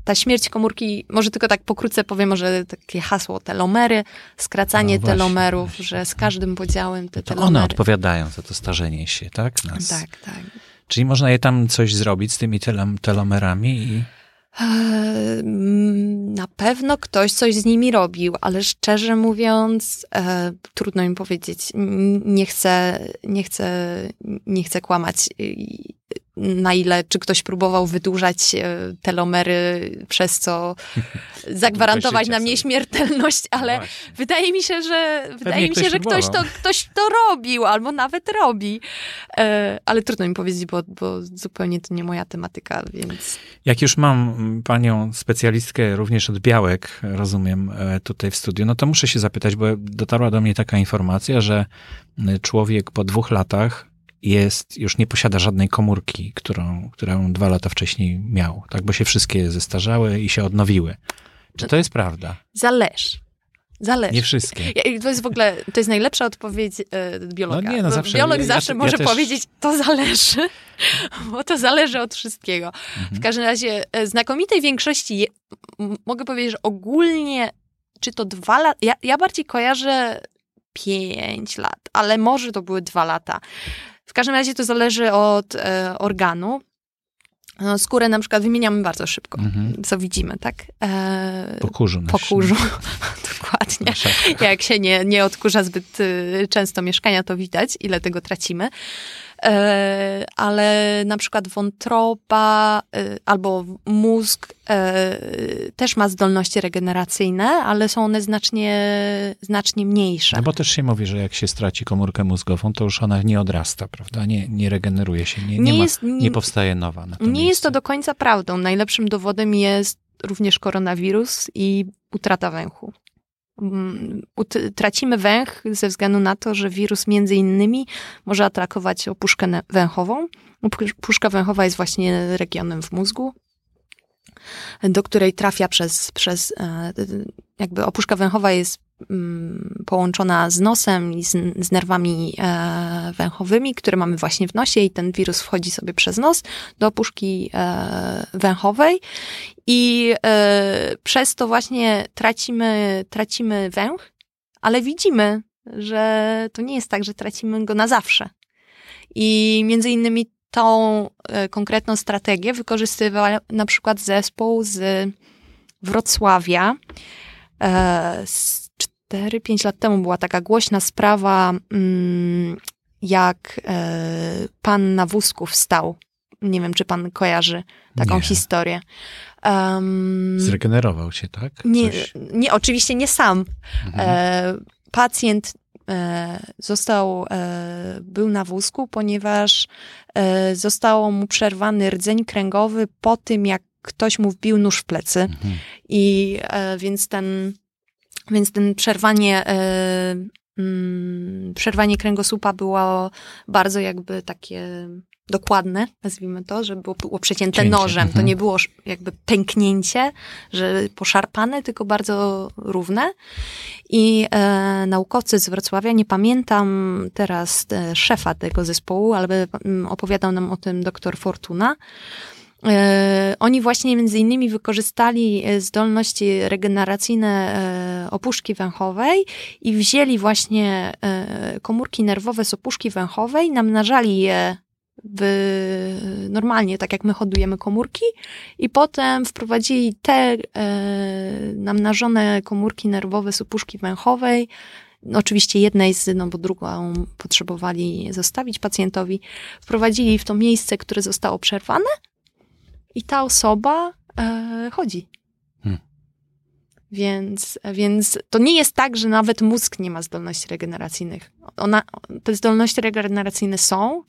ta śmierć komórki, może tylko tak pokrótce powiem, może takie hasło telomery, skracanie no właśnie, telomerów, właśnie. że z każdym podziałem te to telomery. one odpowiadają za to starzenie się, tak? Nas. Tak, tak. Czyli można je tam coś zrobić z tymi telomerami i... Mm, na pewno ktoś coś z nimi robił, ale szczerze mówiąc, e, trudno mi powiedzieć. Nie chcę, nie chcę, nie chcę kłamać na ile, czy ktoś próbował wydłużać e, telomery, przez co zagwarantować nam nieśmiertelność, ale no wydaje mi się, że wydaje mi się, że ktoś to, ktoś to robił, albo nawet robi. E, ale trudno mi powiedzieć, bo, bo zupełnie to nie moja tematyka, więc... Jak już mam panią specjalistkę również od białek, rozumiem, e, tutaj w studiu, no to muszę się zapytać, bo dotarła do mnie taka informacja, że człowiek po dwóch latach jest, już nie posiada żadnej komórki, którą, którą dwa lata wcześniej miał, tak, bo się wszystkie zestarzały i się odnowiły. Czy to jest prawda? Zależy. Zależy. Nie wszystkie. To jest w ogóle, to jest najlepsza odpowiedź e, biologa. No nie, no zawsze, Biolog zawsze ja, może ja też... powiedzieć, to zależy, bo to zależy od wszystkiego. Mhm. W każdym razie, e, znakomitej większości, je, mogę powiedzieć, że ogólnie, czy to dwa lata, ja, ja bardziej kojarzę pięć lat, ale może to były dwa lata. W każdym razie to zależy od e, organu. No, skórę na przykład wymieniamy bardzo szybko, mhm. co widzimy, tak? E, po kurzu. Po kurzu, dokładnie. Jak się nie, nie odkurza zbyt y, często mieszkania, to widać, ile tego tracimy. E, ale na przykład wątroba e, albo mózg e, też ma zdolności regeneracyjne, ale są one znacznie, znacznie mniejsze. No bo też się mówi, że jak się straci komórkę mózgową, to już ona nie odrasta, prawda? Nie, nie regeneruje się, nie, nie, nie, ma, jest, nie powstaje nowa. nie jest to do końca prawdą. Najlepszym dowodem jest również koronawirus i utrata węchu. Mm, tracimy węch ze względu na to, że wirus między innymi może atakować opuszkę węchową. Opuszka węchowa jest właśnie regionem w mózgu, do której trafia przez, przez e, jakby opuszka węchowa jest połączona z nosem i z, z, nerwami e, węchowymi, które mamy właśnie w nosie i ten wirus wchodzi sobie przez nos do opuszki e, węchowej i e, przez to właśnie tracimy, tracimy węch, ale widzimy, że to nie jest tak, że tracimy go na zawsze. I między innymi tą e, konkretną strategię wykorzystywał na przykład zespół z Wrocławia. E, 4-5 lat temu była taka głośna sprawa, mm, jak e, pan na wózku wstał. Nie wiem, czy pan kojarzy taką nie. historię. Um, Zregenerował się, tak? Nie, nie, oczywiście nie sam. Mhm. E, pacjent e, został, e, był na wózku, ponieważ zostało mu przerwany rdzeń kręgowy po tym, jak ktoś mu wbił nóż w plecy. Mhm. I więc ten, więc ten przerwanie e, mm, przerwanie kręgosłupa było bardzo jakby takie dokładne, nazwijmy to, że było, było przecięte Cięcie. nożem. Mhm. To nie było jakby pęknięcie, że poszarpane, tylko bardzo równe. I e, naukowcy z Wrocławia, nie pamiętam teraz e, szefa tego zespołu, ale mm, opowiadał nam o tym doktor Fortuna, oni właśnie między innymi wykorzystali e, zdolności regeneracyjne e, opuszki węchowej i wzięli właśnie komórki nerwowe z opuszki węchowej, namnażali je w, normalnie, tak jak my hodujemy komórki, i potem wprowadzili te e, namnażone komórki nerwowe z opuszki węchowej, oczywiście jednej z, no bo drugą potrzebowali zostawić pacjentowi, wprowadzili w to miejsce, które zostało przerwane i ta osoba e, chodzi. Hmm. Więc, więc to nie jest tak, że nawet mózg nie ma zdolności regeneracyjnych. Ona, te zdolności regeneracyjne są,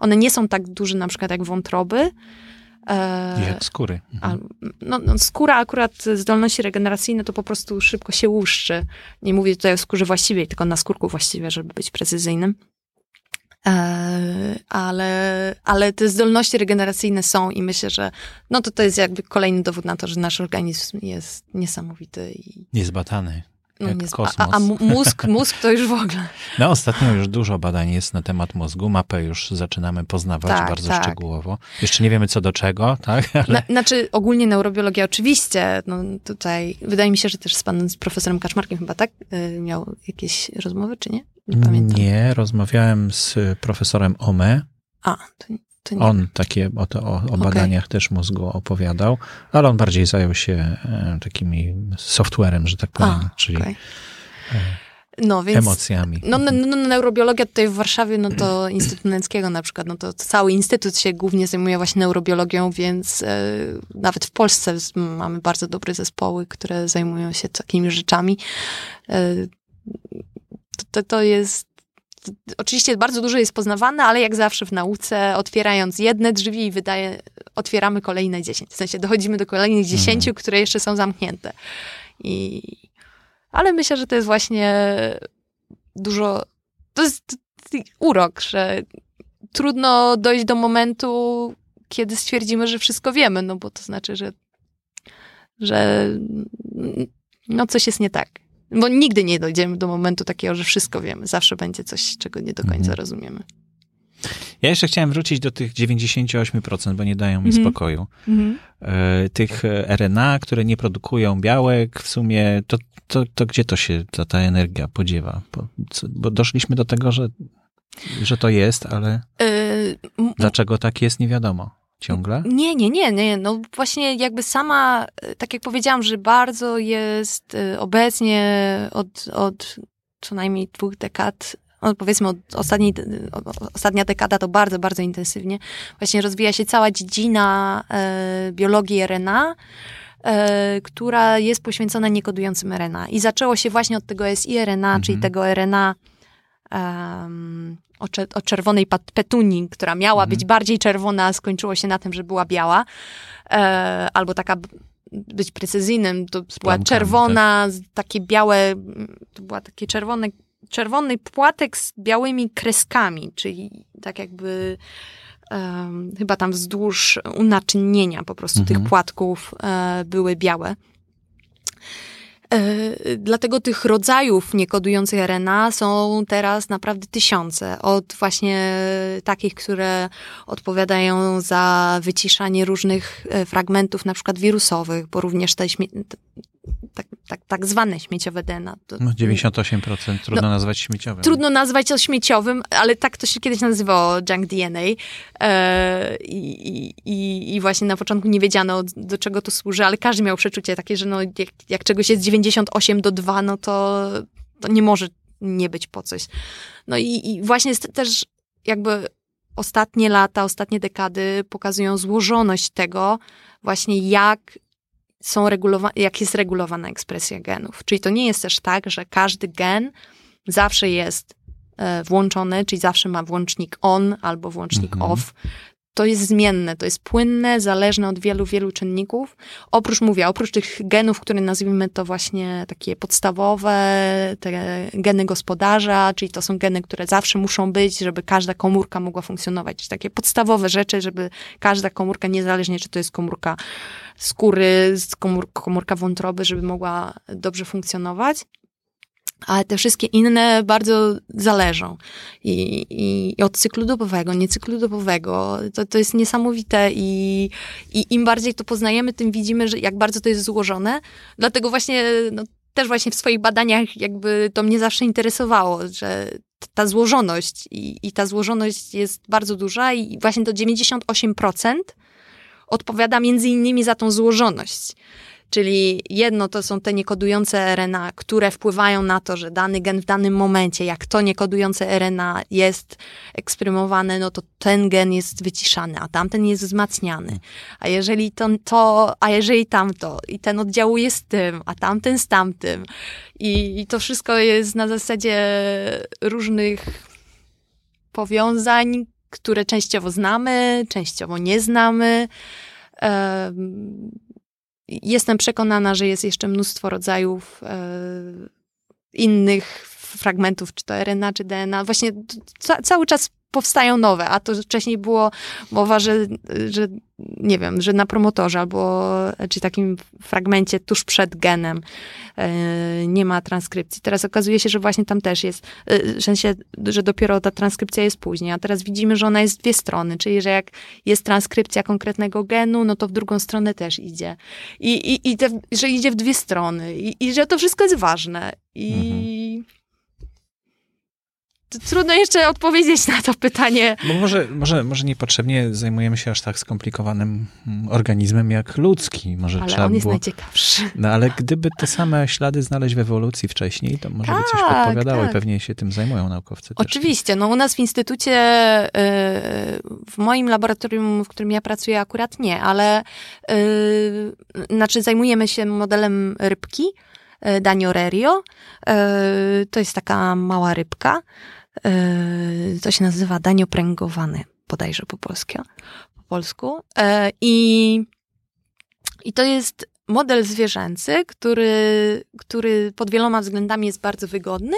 one nie są tak duże na przykład jak wątroby. E, jak skóry. Mhm. A, no, no, skóra akurat zdolności regeneracyjne to po prostu szybko się łuszczy. Nie mówię tutaj o skórze właściwej, tylko na skórku właściwie, żeby być precyzyjnym. E, ale, ale te zdolności regeneracyjne są i myślę, że no to to jest jakby kolejny dowód na to, że nasz organizm jest niesamowity. I... Niezbatany. No, kosmos. A, a mózg, mózg to już w ogóle. No ostatnio już dużo badań jest na temat mózgu. Mapę już zaczynamy poznawać tak, bardzo tak. szczegółowo. Jeszcze nie wiemy co do czego, tak? Ale... Na, znaczy ogólnie neurobiologia oczywiście, no tutaj wydaje mi się, że też z panem z profesorem Kaczmarkiem chyba tak y, miał jakieś rozmowy, czy nie? Nie pamiętam. Nie, rozmawiałem z profesorem Ome. A, to, to nie. On takie o, to, o, o badaniach okay. też mózgu opowiadał, ale on bardziej zajął się e, takimi softwarem, że tak powiem, A, czyli okay. e, no, więc, emocjami. No, no, no, neurobiologia tutaj w Warszawie, no to Instytut Nęckiego na przykład, no to cały instytut się głównie zajmuje właśnie neurobiologią, więc e, nawet w Polsce mamy bardzo dobre zespoły, które zajmują się takimi rzeczami. E, to, to jest oczywiście bardzo dużo jest poznawane, ale jak zawsze w nauce, otwierając jedne drzwi, wydaje, otwieramy kolejne dziesięć. W sensie dochodzimy do kolejnych dziesięciu, mhm. które jeszcze są zamknięte. I, ale myślę, że to jest właśnie dużo. To jest urok, że trudno dojść do momentu, kiedy stwierdzimy, że wszystko wiemy, no bo to znaczy, że, że no coś jest nie tak. Bo nigdy nie dojdziemy do momentu takiego, że wszystko wiemy. Zawsze będzie coś, czego nie do końca mhm. rozumiemy. Ja jeszcze chciałem wrócić do tych 98%, bo nie dają mi mhm. spokoju. Mhm. E, tych RNA, które nie produkują białek, w sumie to, to, to gdzie to się ta, ta energia podziewa? Bo, bo doszliśmy do tego, że, że to jest, ale y dlaczego tak jest, nie wiadomo ciągle? Nie, nie, nie, nie. No właśnie jakby sama, e, tak jak powiedziałam, że bardzo jest e, obecnie od, od co najmniej dwóch dekad od, powiedzmy od ostatniej, ostatnia dekada to bardzo, bardzo intensywnie. Właśnie rozwija się cała dziedzina e, biologii RNA, e, która jest poświęcona niekodującym RNA. I zaczęło się właśnie od tego siRNA, mhm. czyli tego RNA um, o, o czerwonej petunii, która miała mhm. być bardziej czerwona, skończyło się na tym, że była biała. E, albo taka być precyzyjnym, to była czerwona, tak. takie białe, to była takie czerwone, czerwony płatek z białymi kreskami, czyli tak jakby um, chyba tam wzdłuż unaczynienia po prostu mhm. tych płatków e, były białe. E, dlatego tych rodzajów niekodujących RNA są teraz naprawdę tysiące. Od właśnie takich, które odpowiadają za wyciszanie różnych e, fragmentów, na przykład wirusowych, bo również te tak, tak, tak zwane śmieciowe DNA. To, no 98% trudno no, nazwać śmieciowym. Trudno nazwać to śmieciowym, ale tak to się kiedyś nazywało junk DNA. E, i, i, I właśnie na początku nie wiedziano, do czego to służy, ale każdy miał przeczucie takie, że no, jak, jak czegoś jest 98 do 2, no to, to nie może nie być po coś. No i, i właśnie też jakby ostatnie lata, ostatnie dekady pokazują złożoność tego, właśnie jak są regulowane, jak jest regulowana ekspresja genów. Czyli to nie jest też tak, że każdy gen zawsze jest e, włączony, czyli zawsze ma włącznik on albo włącznik mhm. off to jest zmienne, to jest płynne, zależne od wielu, wielu czynników. Oprócz, mówię, oprócz tych genów, które nazwijmy to właśnie takie podstawowe, te geny gospodarza, czyli to są geny, które zawsze muszą być, żeby każda komórka mogła funkcjonować. Takie podstawowe rzeczy, żeby każda komórka, niezależnie czy to jest komórka skóry, komórka wątroby, żeby mogła dobrze funkcjonować ale te wszystkie inne bardzo zależą. I, i, i od cyklu dobowego, nie cyklu dobowego. To, to jest niesamowite i, i im bardziej to poznajemy, tym widzimy, że jak bardzo to jest złożone. Dlatego właśnie, no, też właśnie w swoich badaniach jakby to mnie zawsze interesowało, że ta złożoność i, i ta złożoność jest bardzo duża i właśnie to 98% odpowiada między innymi za tą złożoność. Czyli jedno to są te niekodujące RNA, które wpływają na to, że dany gen w danym momencie, jak to niekodujące RNA jest eksprymowane, no to ten gen jest wyciszany, a tamten jest wzmacniany. A jeżeli to, to a jeżeli tamto, i ten oddziałuje z tym, a tamten z tamtym. I, i to wszystko jest na zasadzie różnych powiązań, które częściowo znamy, częściowo nie znamy. Um, Jestem przekonana, że jest jeszcze mnóstwo rodzajów e, innych fragmentów, czy to RNA, czy DNA. Właśnie ca cały czas powstają nowe, a to wcześniej było mowa, że, że nie wiem, że na promotorze albo czy takim fragmencie tuż przed genem e, nie ma transkrypcji. Teraz okazuje się, że właśnie tam też jest, e, w sensie, że dopiero ta transkrypcja jest później, a teraz widzimy, że ona jest dwie strony, czyli że jak jest transkrypcja konkretnego genu, no to w drugą stronę też idzie. I, i, i te, że idzie w dwie strony i, i że to wszystko jest ważne. I mhm trudno jeszcze odpowiedzieć na to pytanie. Bo może, może, może niepotrzebnie zajmujemy się aż tak skomplikowanym mm, organizmem jak ludzki. Może ale trzeba on jest było... najciekawszy. No ale gdyby te same ślady znaleźć w ewolucji wcześniej, to może tak, by coś tak, podpowiadało tak. i pewnie się tym zajmują naukowcy. Oczywiście. Też. No u nas w instytucie, y, w moim laboratorium, w którym ja pracuję akurat nie, ale y, znaczy zajmujemy się modelem rybki, y, Daniorerio. To jest taka mała rybka. E, to się nazywa daniopręgowany, bodajże po polsku. Po polsku. E, I, I to jest model zwierzęcy, który, który pod wieloma względami jest bardzo wygodny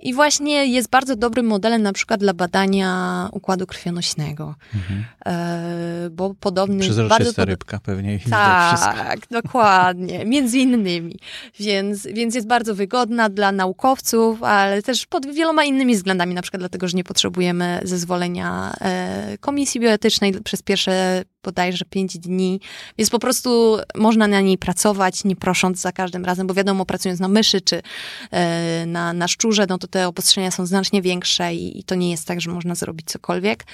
i właśnie jest bardzo dobrym modelem na przykład dla badania układu krwionośnego. Mhm. E, bo podobny... Przezroczysta pod... rybka pewnie. Tak, dokładnie. Między innymi. Więc, więc jest bardzo wygodna dla naukowców, ale też pod wieloma innymi względami, na przykład dlatego, że nie potrzebujemy zezwolenia e, komisji bioetycznej przez pierwsze bodajże pięć dni, więc po prostu można na niej pracować, nie prosząc za każdym razem, bo wiadomo, pracując na myszy czy e, na, na szczurze, no to te obostrzenia są znacznie większe i, i to nie jest tak, że można zrobić cokolwiek.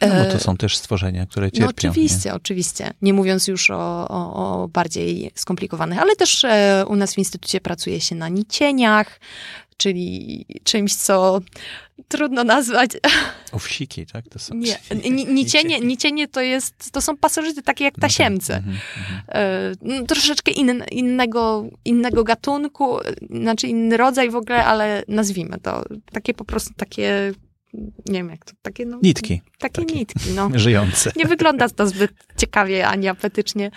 No bo to e, są też stworzenia, które no cierpią. No oczywiście, nie? oczywiście. Nie mówiąc już o, o, o bardziej skomplikowanych, ale też e, u nas w Instytucie pracuje się na nicieniach, czyli czymś, co trudno nazwać. Owsiki, tak? To są nie, nicienie, nicienie to jest, to są pasożyty takie jak tak. tasiemce. No tak. troszeczkę in, innego, innego gatunku, znaczy inny rodzaj w ogóle, ale nazwijmy to. Takie po prostu takie nie wiem jak to, takie no, Nitki. Takie, takie nitki, no. Żyjące. Nie wygląda to zbyt ciekawie ani apetycznie.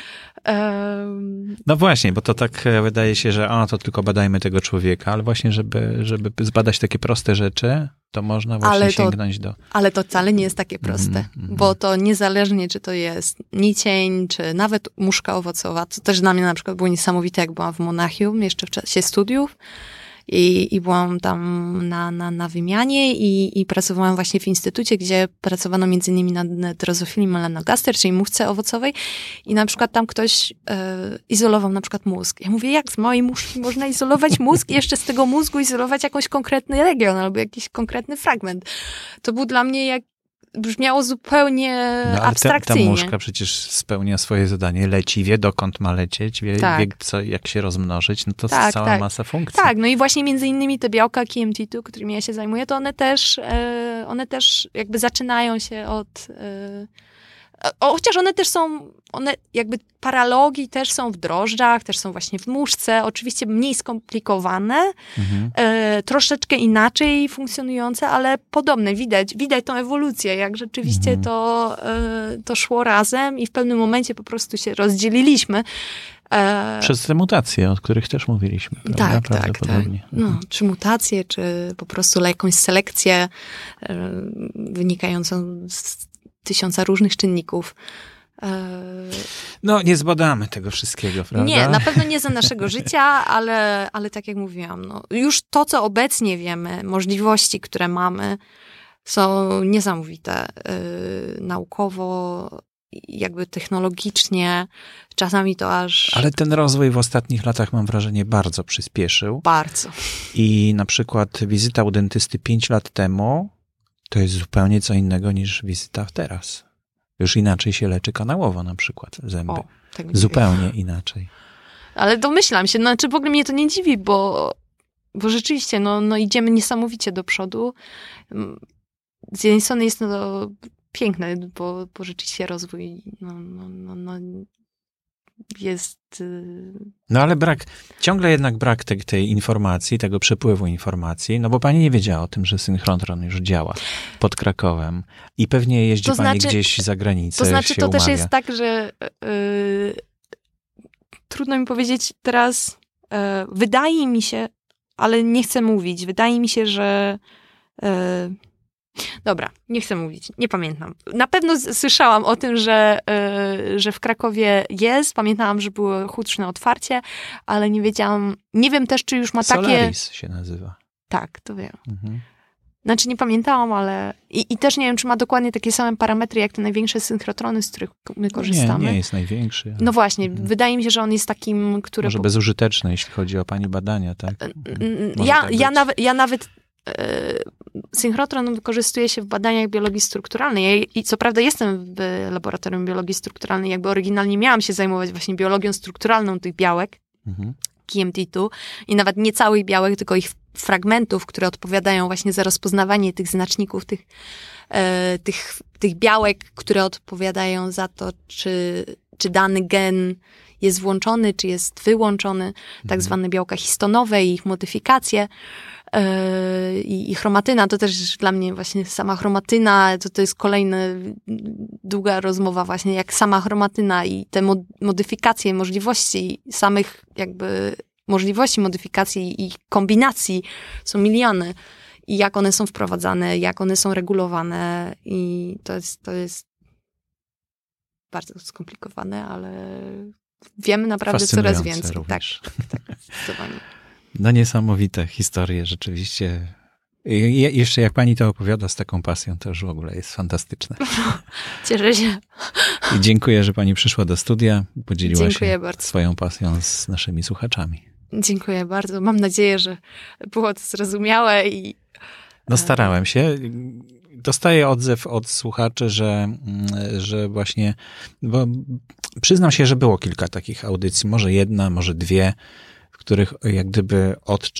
Um... No właśnie, bo to tak e, wydaje się, że a, to tylko badajmy tego człowieka, ale właśnie, żeby, żeby zbadać takie proste rzeczy, to można właśnie ale sięgnąć to, do... Ale to wcale nie jest takie proste, mm, mm. bo to niezależnie, czy to jest nicień, czy nawet muszka owocowa, to też dla mnie na przykład było niesamowite, jak byłam w Monachium, jeszcze w czasie studiów, i, i byłam tam na, na, na wymianie i, i pracowałam właśnie w instytucie, gdzie pracowano między innymi nad drozofilii melanogaster, czyli muszce owocowej i na przykład tam ktoś e, izolował na przykład mózg. Ja mówię, jak z małej muszki można izolować mózg i jeszcze z tego mózgu izolować jakiś konkretny region albo jakiś konkretny fragment. To był dla mnie jak brzmiało zupełnie no, ale abstrakcyjnie. Ta, ta muszka przecież spełnia swoje zadanie, leci, wie dokąd ma lecieć, wie, tak. wie co, jak się rozmnożyć, no to tak, jest cała tak. masa funkcji. Tak, no i właśnie między innymi te białka KMT2, którymi ja się zajmuję, to one też, e, one też jakby zaczynają się od... O, chociaż one też są, one jakby paralogi też są w drożdżach, też są właśnie w muszce, oczywiście mniej skomplikowane, mhm. e, troszeczkę inaczej funkcjonujące, ale podobne. Widać, widać tą ewolucję, jak rzeczywiście mhm. to, e, to szło razem i w pewnym momencie po prostu się rozdzieliliśmy. E, Przez te mutacje, o których też mówiliśmy. Prawda? Tak, tak, tak. No, mhm. czy mutacje, czy po prostu jakąś selekcję e, wynikającą z tysiąca różnych czynników. No, nie zbadamy tego wszystkiego, prawda? Nie, na pewno nie za naszego życia, ale, ale tak jak mówiłam, no, już to, co obecnie wiemy, możliwości, które mamy, są niesamowite yy, naukowo, jakby technologicznie, czasami to aż. Ale ten rozwój w ostatnich latach, mam wrażenie, bardzo przyspieszył. Bardzo. I na przykład wizyta u dentysty 5 lat temu to jest zupełnie co innego niż wizyta teraz. Już inaczej się leczy kanałowo na przykład zęby. O, tak zupełnie inaczej. Ale domyślam się, znaczy w ogóle mnie to nie dziwi, bo, bo rzeczywiście no, no idziemy niesamowicie do przodu. Z jednej strony jest to piękne, bo, bo rzeczywiście rozwój no, no, no, no jest. Y, no ale brak, ciągle jednak brak tej, tej informacji, tego przepływu informacji, no bo pani nie wiedziała o tym, że synchrontron już działa pod Krakowem i pewnie jeździ to pani znaczy, gdzieś za granicę. To znaczy, to umawia. też jest tak, że yy, trudno mi powiedzieć teraz, yy, wydaje mi się, ale nie chcę mówić, wydaje mi się, że yy, Dobra, nie chcę mówić, nie pamiętam. Na pewno słyszałam o tym, że, yy, że w Krakowie jest. Pamiętałam, że było huczne otwarcie, ale nie wiedziałam. Nie wiem też, czy już ma Solaris takie. Solaris się nazywa. Tak, to wiem. Mhm. Znaczy nie pamiętałam, ale I, i też nie wiem, czy ma dokładnie takie same parametry, jak te największe synchrotrony, z których my korzystamy. Nie, nie jest największy. No właśnie, mhm. wydaje mi się, że on jest takim, który... Może bezużyteczny, jeśli chodzi o pani badania, tak? E, ja, tak ja, nawet, ja nawet e, synchrotron wykorzystuje się w badaniach biologii strukturalnej. I co prawda jestem w laboratorium biologii strukturalnej, jakby oryginalnie miałam się zajmować właśnie biologią strukturalną tych białek, mhm. KMT2 i nawet nie całych białek, tylko ich fragmentów, które odpowiadają właśnie za rozpoznawanie tych znaczników, tych, e, tych, tych białek, które odpowiadają za to, czy, czy dany gen jest włączony, czy jest wyłączony, tak mhm. zwane białka histonowe i ich modyfikacje. E, I, I, chromatyna to też dla mnie właśnie sama chromatyna, to, to jest kolejna długa rozmowa właśnie, jak sama chromatyna i te modyfikacje, możliwości samych jakby możliwości modyfikacji i kombinacji są miliony. I jak one są wprowadzane, jak one są regulowane i to jest, to jest bardzo skomplikowane, ale wiemy naprawdę coraz więcej. Również. Tak, tak, tak, zdecydowanie. No niesamowite historie, rzeczywiście. I jeszcze jak pani to opowiada z taką pasją, to już w ogóle jest fantastyczne. Cieszę się. I dziękuję, że pani przyszła do studia, podzieliła dziękuję się bardzo. swoją pasją z naszymi słuchaczami. Dziękuję bardzo. Mam nadzieję, że było to zrozumiałe i. No starałem się. Dostaję odzew od słuchaczy, że, że właśnie, bo przyznam się, że było kilka takich audycji, może jedna, może dwie, których jak gdyby od,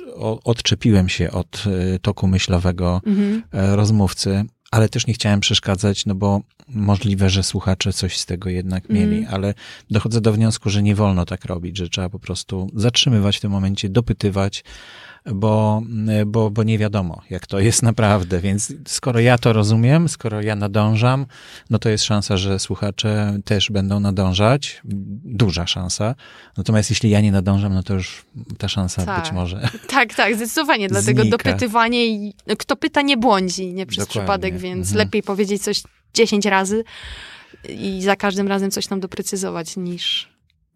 odczepiłem się od e, toku myślowego mhm. E, rozmówcy, ale też nie chciałem przeszkadzać, no bo możliwe, że słuchacze coś z tego jednak mieli, mm. ale dochodzę do wniosku, że nie wolno tak robić, że trzeba po prostu zatrzymywać w tym momencie, dopytywać, bo, bo, bo nie wiadomo, jak to jest naprawdę. Więc skoro ja to rozumiem, skoro ja nadążam, no to jest szansa, że słuchacze też będą nadążać. Duża szansa. Natomiast jeśli ja nie nadążam, no to już ta szansa tak. być może. Tak, tak, zdecydowanie. Dlatego znika. dopytywanie i kto pyta, nie błądzi, nie przez Dokładnie. przypadek, więc mhm. lepiej powiedzieć coś 10 razy i za każdym razem coś tam doprecyzować niż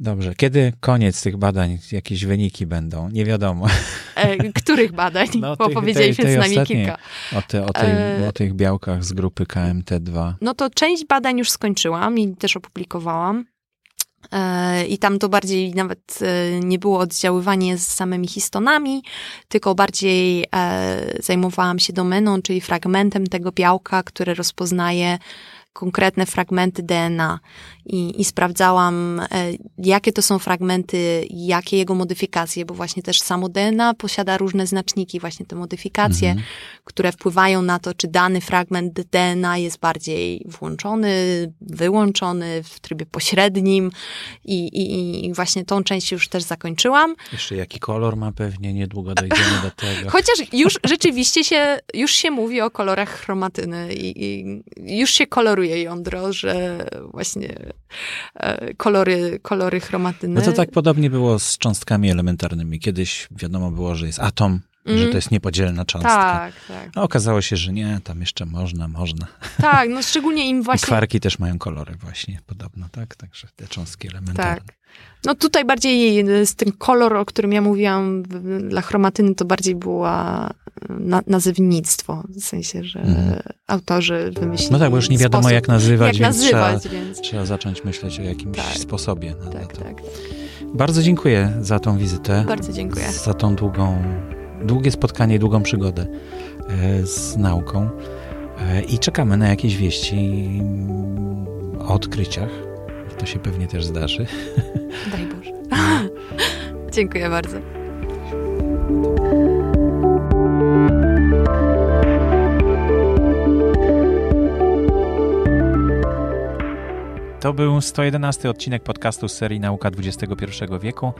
Dobrze. Kiedy koniec tych badań? Jakieś wyniki będą? Nie wiadomo. E, których badań? No, Bo powiedzieliśmy z nami kilka. O, te, o, tej, e... o tych białkach z grupy KMT2. No to część badań już skończyłam i też opublikowałam. E, I tam to bardziej nawet e, nie było oddziaływanie z samymi histonami, tylko bardziej e, zajmowałam się domeną, czyli fragmentem tego białka, które rozpoznaje konkretne fragmenty DNA i, i sprawdzałam, e, jakie to są fragmenty, jakie jego modyfikacje, bo właśnie też samo DNA posiada różne znaczniki, właśnie te modyfikacje, mhm. które wpływają na to, czy dany fragment DNA jest bardziej włączony, wyłączony w trybie pośrednim i, i, i właśnie tą część już też zakończyłam. Jeszcze jaki kolor ma pewnie, niedługo dojdziemy do tego. Chociaż już rzeczywiście się, już się mówi o kolorach chromatyny i, i już się koloruje jądro, że właśnie kolory, kolory chromatyny. No to tak podobnie było z cząstkami elementarnymi. Kiedyś wiadomo było, że jest atom, mm. że to mhm. jest niepodzielna cząstka. Tak, tak. No, okazało się, że nie, tam jeszcze można, można. Tak, no szczególnie im właśnie... I kwarki też mają kolory właśnie, podobno, tak? Także te cząstki elementarne. Tak. No tutaj bardziej e, ten kolor, o którym ja mówiłam dla chromatyny, to bardziej była e, na, nazewnictwo. W sensie, że mm. autorzy wymyślili No tak, bo już nie wiadomo sposób, jak nazywać, jak więc, nazywać trzeba, więc, trzeba, zacząć myśleć o jakimś tak. sposobie. Na, tak, na tak. Bardzo dziękuję za tą wizytę. Bardzo dziękuję. Za tą długą, długie spotkanie, długą przygodę e, z nauką. I czekamy na jakieś wieści o odkryciach to się pewnie też zdarzy. Daj Boże. Dziękuję bardzo. To był 111 odcinek podcastu z serii Nauka XXI wieku.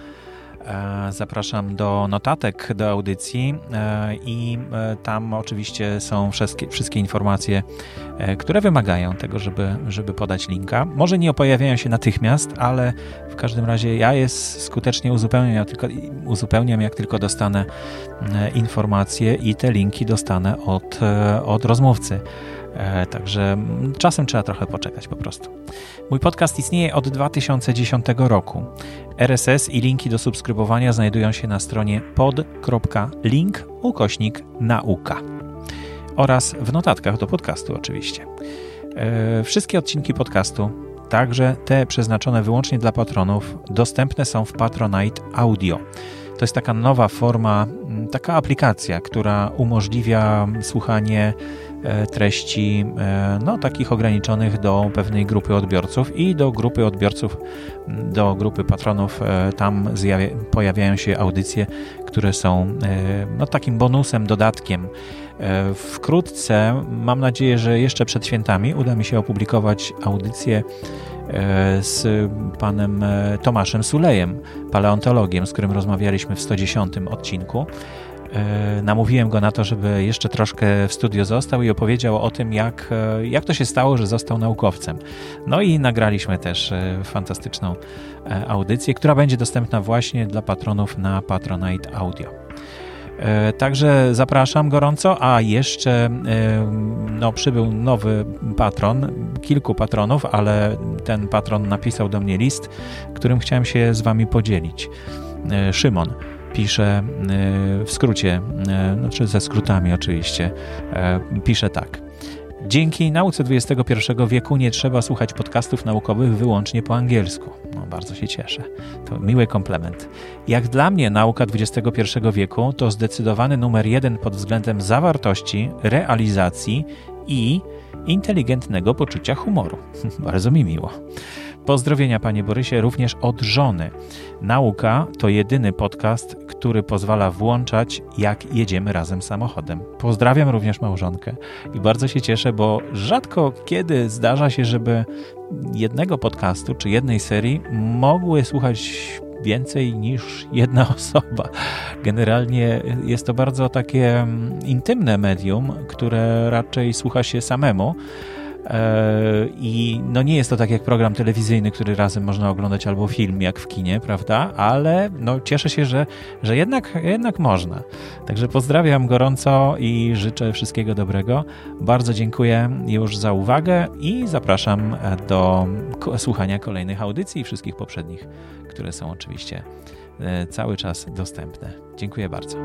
E, zapraszam do notatek do audycji e, i e, tam oczywiście są wszystkie, wszystkie informacje, które wymagają tego, żeby, żeby podać linka. Może nie pojawiają się natychmiast, ale w każdym razie ja je skutecznie uzupełniam, jak tylko, uzupełniam, jak tylko dostanę informacje i te linki dostanę od, od rozmówcy. Także czasem trzeba trochę poczekać po prostu. Mój podcast istnieje od 2010 roku. RSS i linki do subskrybowania znajdują się na stronie pod.link ukośnik nauka oraz w notatkach do podcastu oczywiście. E, wszystkie odcinki podcastu, także te przeznaczone wyłącznie dla patronów, dostępne są w Patronite Audio. To jest taka nowa forma, taka aplikacja, która umożliwia słuchanie E, treści e, no, takich ograniczonych do pewnej grupy odbiorców i do grupy odbiorców, do grupy patronów. E, tam zjawia, pojawiają się audycje, które są no, takim bonusem, dodatkiem. Wkrótce, mam nadzieję, że jeszcze przed świętami uda mi się opublikować audycję z panem Tomaszem Sulejem, paleontologiem, z którym rozmawialiśmy w 110 odcinku. E, namówiłem go na to, żeby jeszcze troszkę w studio został i opowiedział o tym, jak, e, jak to się stało, że został naukowcem. No i nagraliśmy też e, fantastyczną audycję, która będzie dostępna właśnie dla patronów na Patronite Audio. Także zapraszam gorąco, a jeszcze no, przybył nowy patron, kilku patronów, ale ten patron napisał do mnie list, którym chciałem się z Wami podzielić. Szymon pisze y, w skrócie, znaczy ze skrótami oczywiście, y, pisze tak. Dzięki nauce XXI wieku nie trzeba słuchać podcastów naukowych wyłącznie po angielsku. No, bardzo się cieszę. To miły komplement. Jak dla mnie nauka XXI wieku to zdecydowany numer jeden pod względem zawartości, realizacji i inteligentnego poczucia humoru. bardzo mi miło. Pozdrowienia, panie Borysie, również od żony. Nauka to jedyny podcast, który pozwala włączać, jak jedziemy razem samochodem. Pozdrawiam również małżonkę i bardzo się cieszę, bo rzadko kiedy zdarza się, żeby jednego podcastu czy jednej serii mogły słuchać więcej niż jedna osoba. Generalnie jest to bardzo takie mm, intymne medium, które raczej słucha się samemu. E, I no nie jest to tak jak program telewizyjny, który razem można oglądać albo film jak w kinie, prawda? Ale no cieszę się, że, że jednak, jednak można. Także pozdrawiam gorąco i życzę wszystkiego dobrego. Bardzo dziękuję już za uwagę i zapraszam do słuchania kolejnych audycji i wszystkich poprzednich, które są oczywiście e, cały czas dostępne. Dziękuję bardzo.